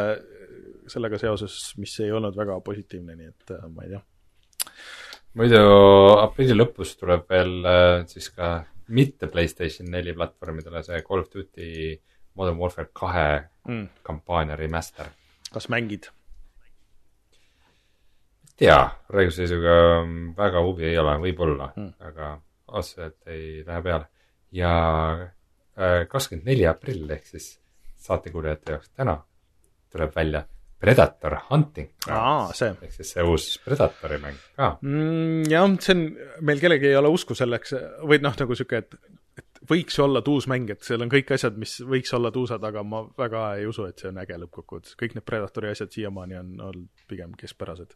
sellega seoses, mis ei olnud väga positiivne, nii et äh, ma ei tea. muidu aprilli lõpus tuleb veel äh, siis ka mitte Playstation neli platvormidele see Call of Duty Modern Warfare kahe Mm. kampaania remaster. kas mängid? tea, praeguse seisuga mm, väga huvi ei ole, võib-olla Mm. aga otseselt ei lähe peale. ja kakskümmend neli aprill ehk siis saatekuulajate jaoks täna tuleb välja Predator Hunting aa, see. ehk siis see uus Predatori mäng ka. mm,. jah, see on, meil kellelgi ei ole usku selleks või noh, nagu sihuke, et, et võiks ju olla tuus mäng, et seal on kõik asjad, mis võiks olla tuusad, aga ma väga ei usu, et see on äge lõppkokkuvõttes. kõik need Predatori asjad siiamaani on olnud pigem keskpärased.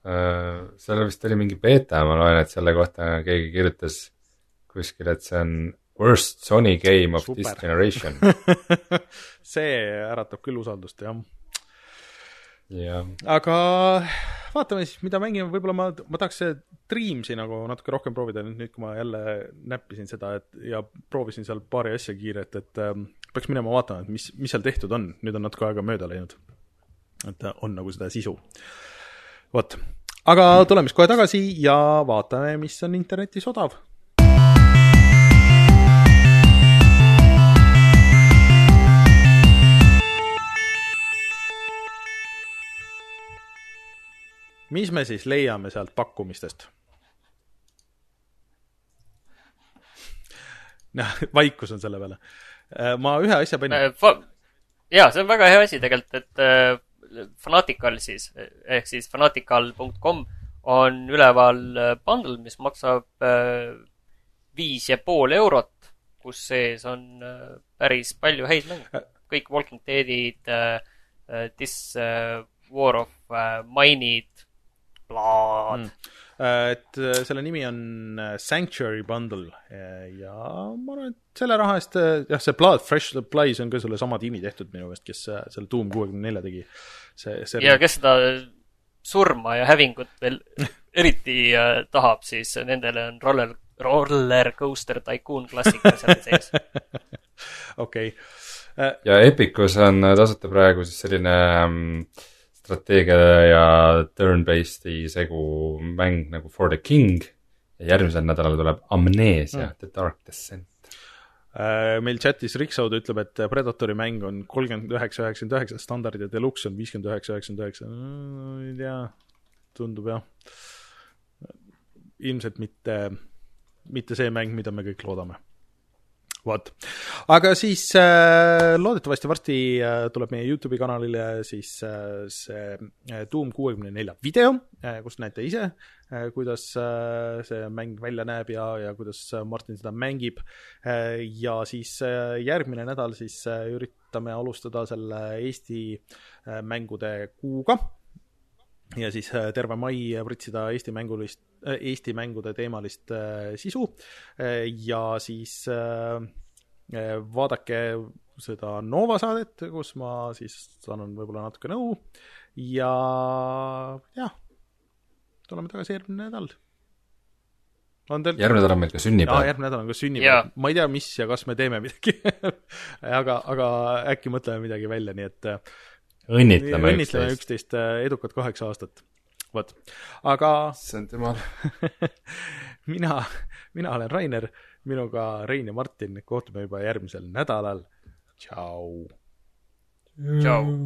Äh, seal vist oli mingi beeta, ma loen, et selle kohta keegi kirjutas kuskil, et see on worst Sony game of Super. this generation. see äratab küll usaldust, jah. jah, aga vaatame siis, mida mängime, võib-olla ma, ma tahaks Dreamsi nagu natuke rohkem proovida nüüd, kui ma jälle näppisin seda, et ja proovisin seal paari asja kiirelt, et ähm, peaks minema vaatama, et mis, mis seal tehtud on, nüüd on natuke aega mööda läinud. et äh, on nagu seda sisu. vot, aga tuleme siis kohe tagasi ja vaatame, mis on internetis odav. mis me siis leiame sealt pakkumistest? noh, vaikus on selle peale. ma ühe asja panin, jaa, see on väga hea asi tegelikult, et äh, Fanatical siis, ehk siis fanatical.com on üleval äh, bundle, mis maksab äh, viis ja pool eurot, kus sees on äh, päris palju häid mänge. kõik Walking Deadid This War of Mine'id, Blood mm., et selle nimi on Sanctuary Bundle ja ma arvan, et selle raha eest, jah, see Blood Fresh Supplies on ka sellesama tiimi tehtud minu meelest, kes selle Doom kuuekümne nelja tegi. see, see ja kes seda surma ja hävingut veel eriti äh, tahab, siis nendele on roller, roller coaster tycoon klassika seal sees. okei, ja Epicus on tasuta praegu siis selline ähm, strateegia ja turn-based'i segu mäng nagu For the King ja järgmisel nädalal tuleb Amnesia mm., The Dark Descent. Äh, meil chatis Riksaud ütleb, et Predatori mäng on kolmkümmend üheksa, üheksakümmend üheksa, standard ja deluxe on viiskümmend üheksa, üheksakümmend üheksa. ei tea, tundub jah. ilmselt mitte, mitte see mäng, mida me kõik loodame. vot, aga siis äh, loodetavasti varsti äh, tuleb meie Youtube'i kanalile siis äh, see äh, Doom kuuekümne nelja video äh,, kus näete ise äh,, kuidas äh, see mäng välja näeb ja, ja kuidas äh, Martin seda mängib äh,. ja siis äh, järgmine nädal siis äh, üritame alustada selle Eesti äh, mängude kuuga ja siis äh, terve mai pritsida Eesti mängulist, Eesti mängude teemalist äh, sisu äh, ja siis äh, äh, vaadake seda Nova saadet, kus ma siis annan võib-olla natuke nõu ja jah, tuleme tagasi järgmine nädal. on teil? järgmine nädal on meil ka sünnipäev. järgmine nädal on ka sünnipäev, ma ei tea, mis ja kas me teeme midagi aga, aga äkki mõtleme midagi välja, nii et äh, õnnitleme õnnitleme üksteist. üksteist äh, edukat kaheksa aastat. vot, aga issand jumal. mina, mina olen Rainer, minuga Rein ja Martin, kohtume juba järgmisel nädalal. tšau. tšau.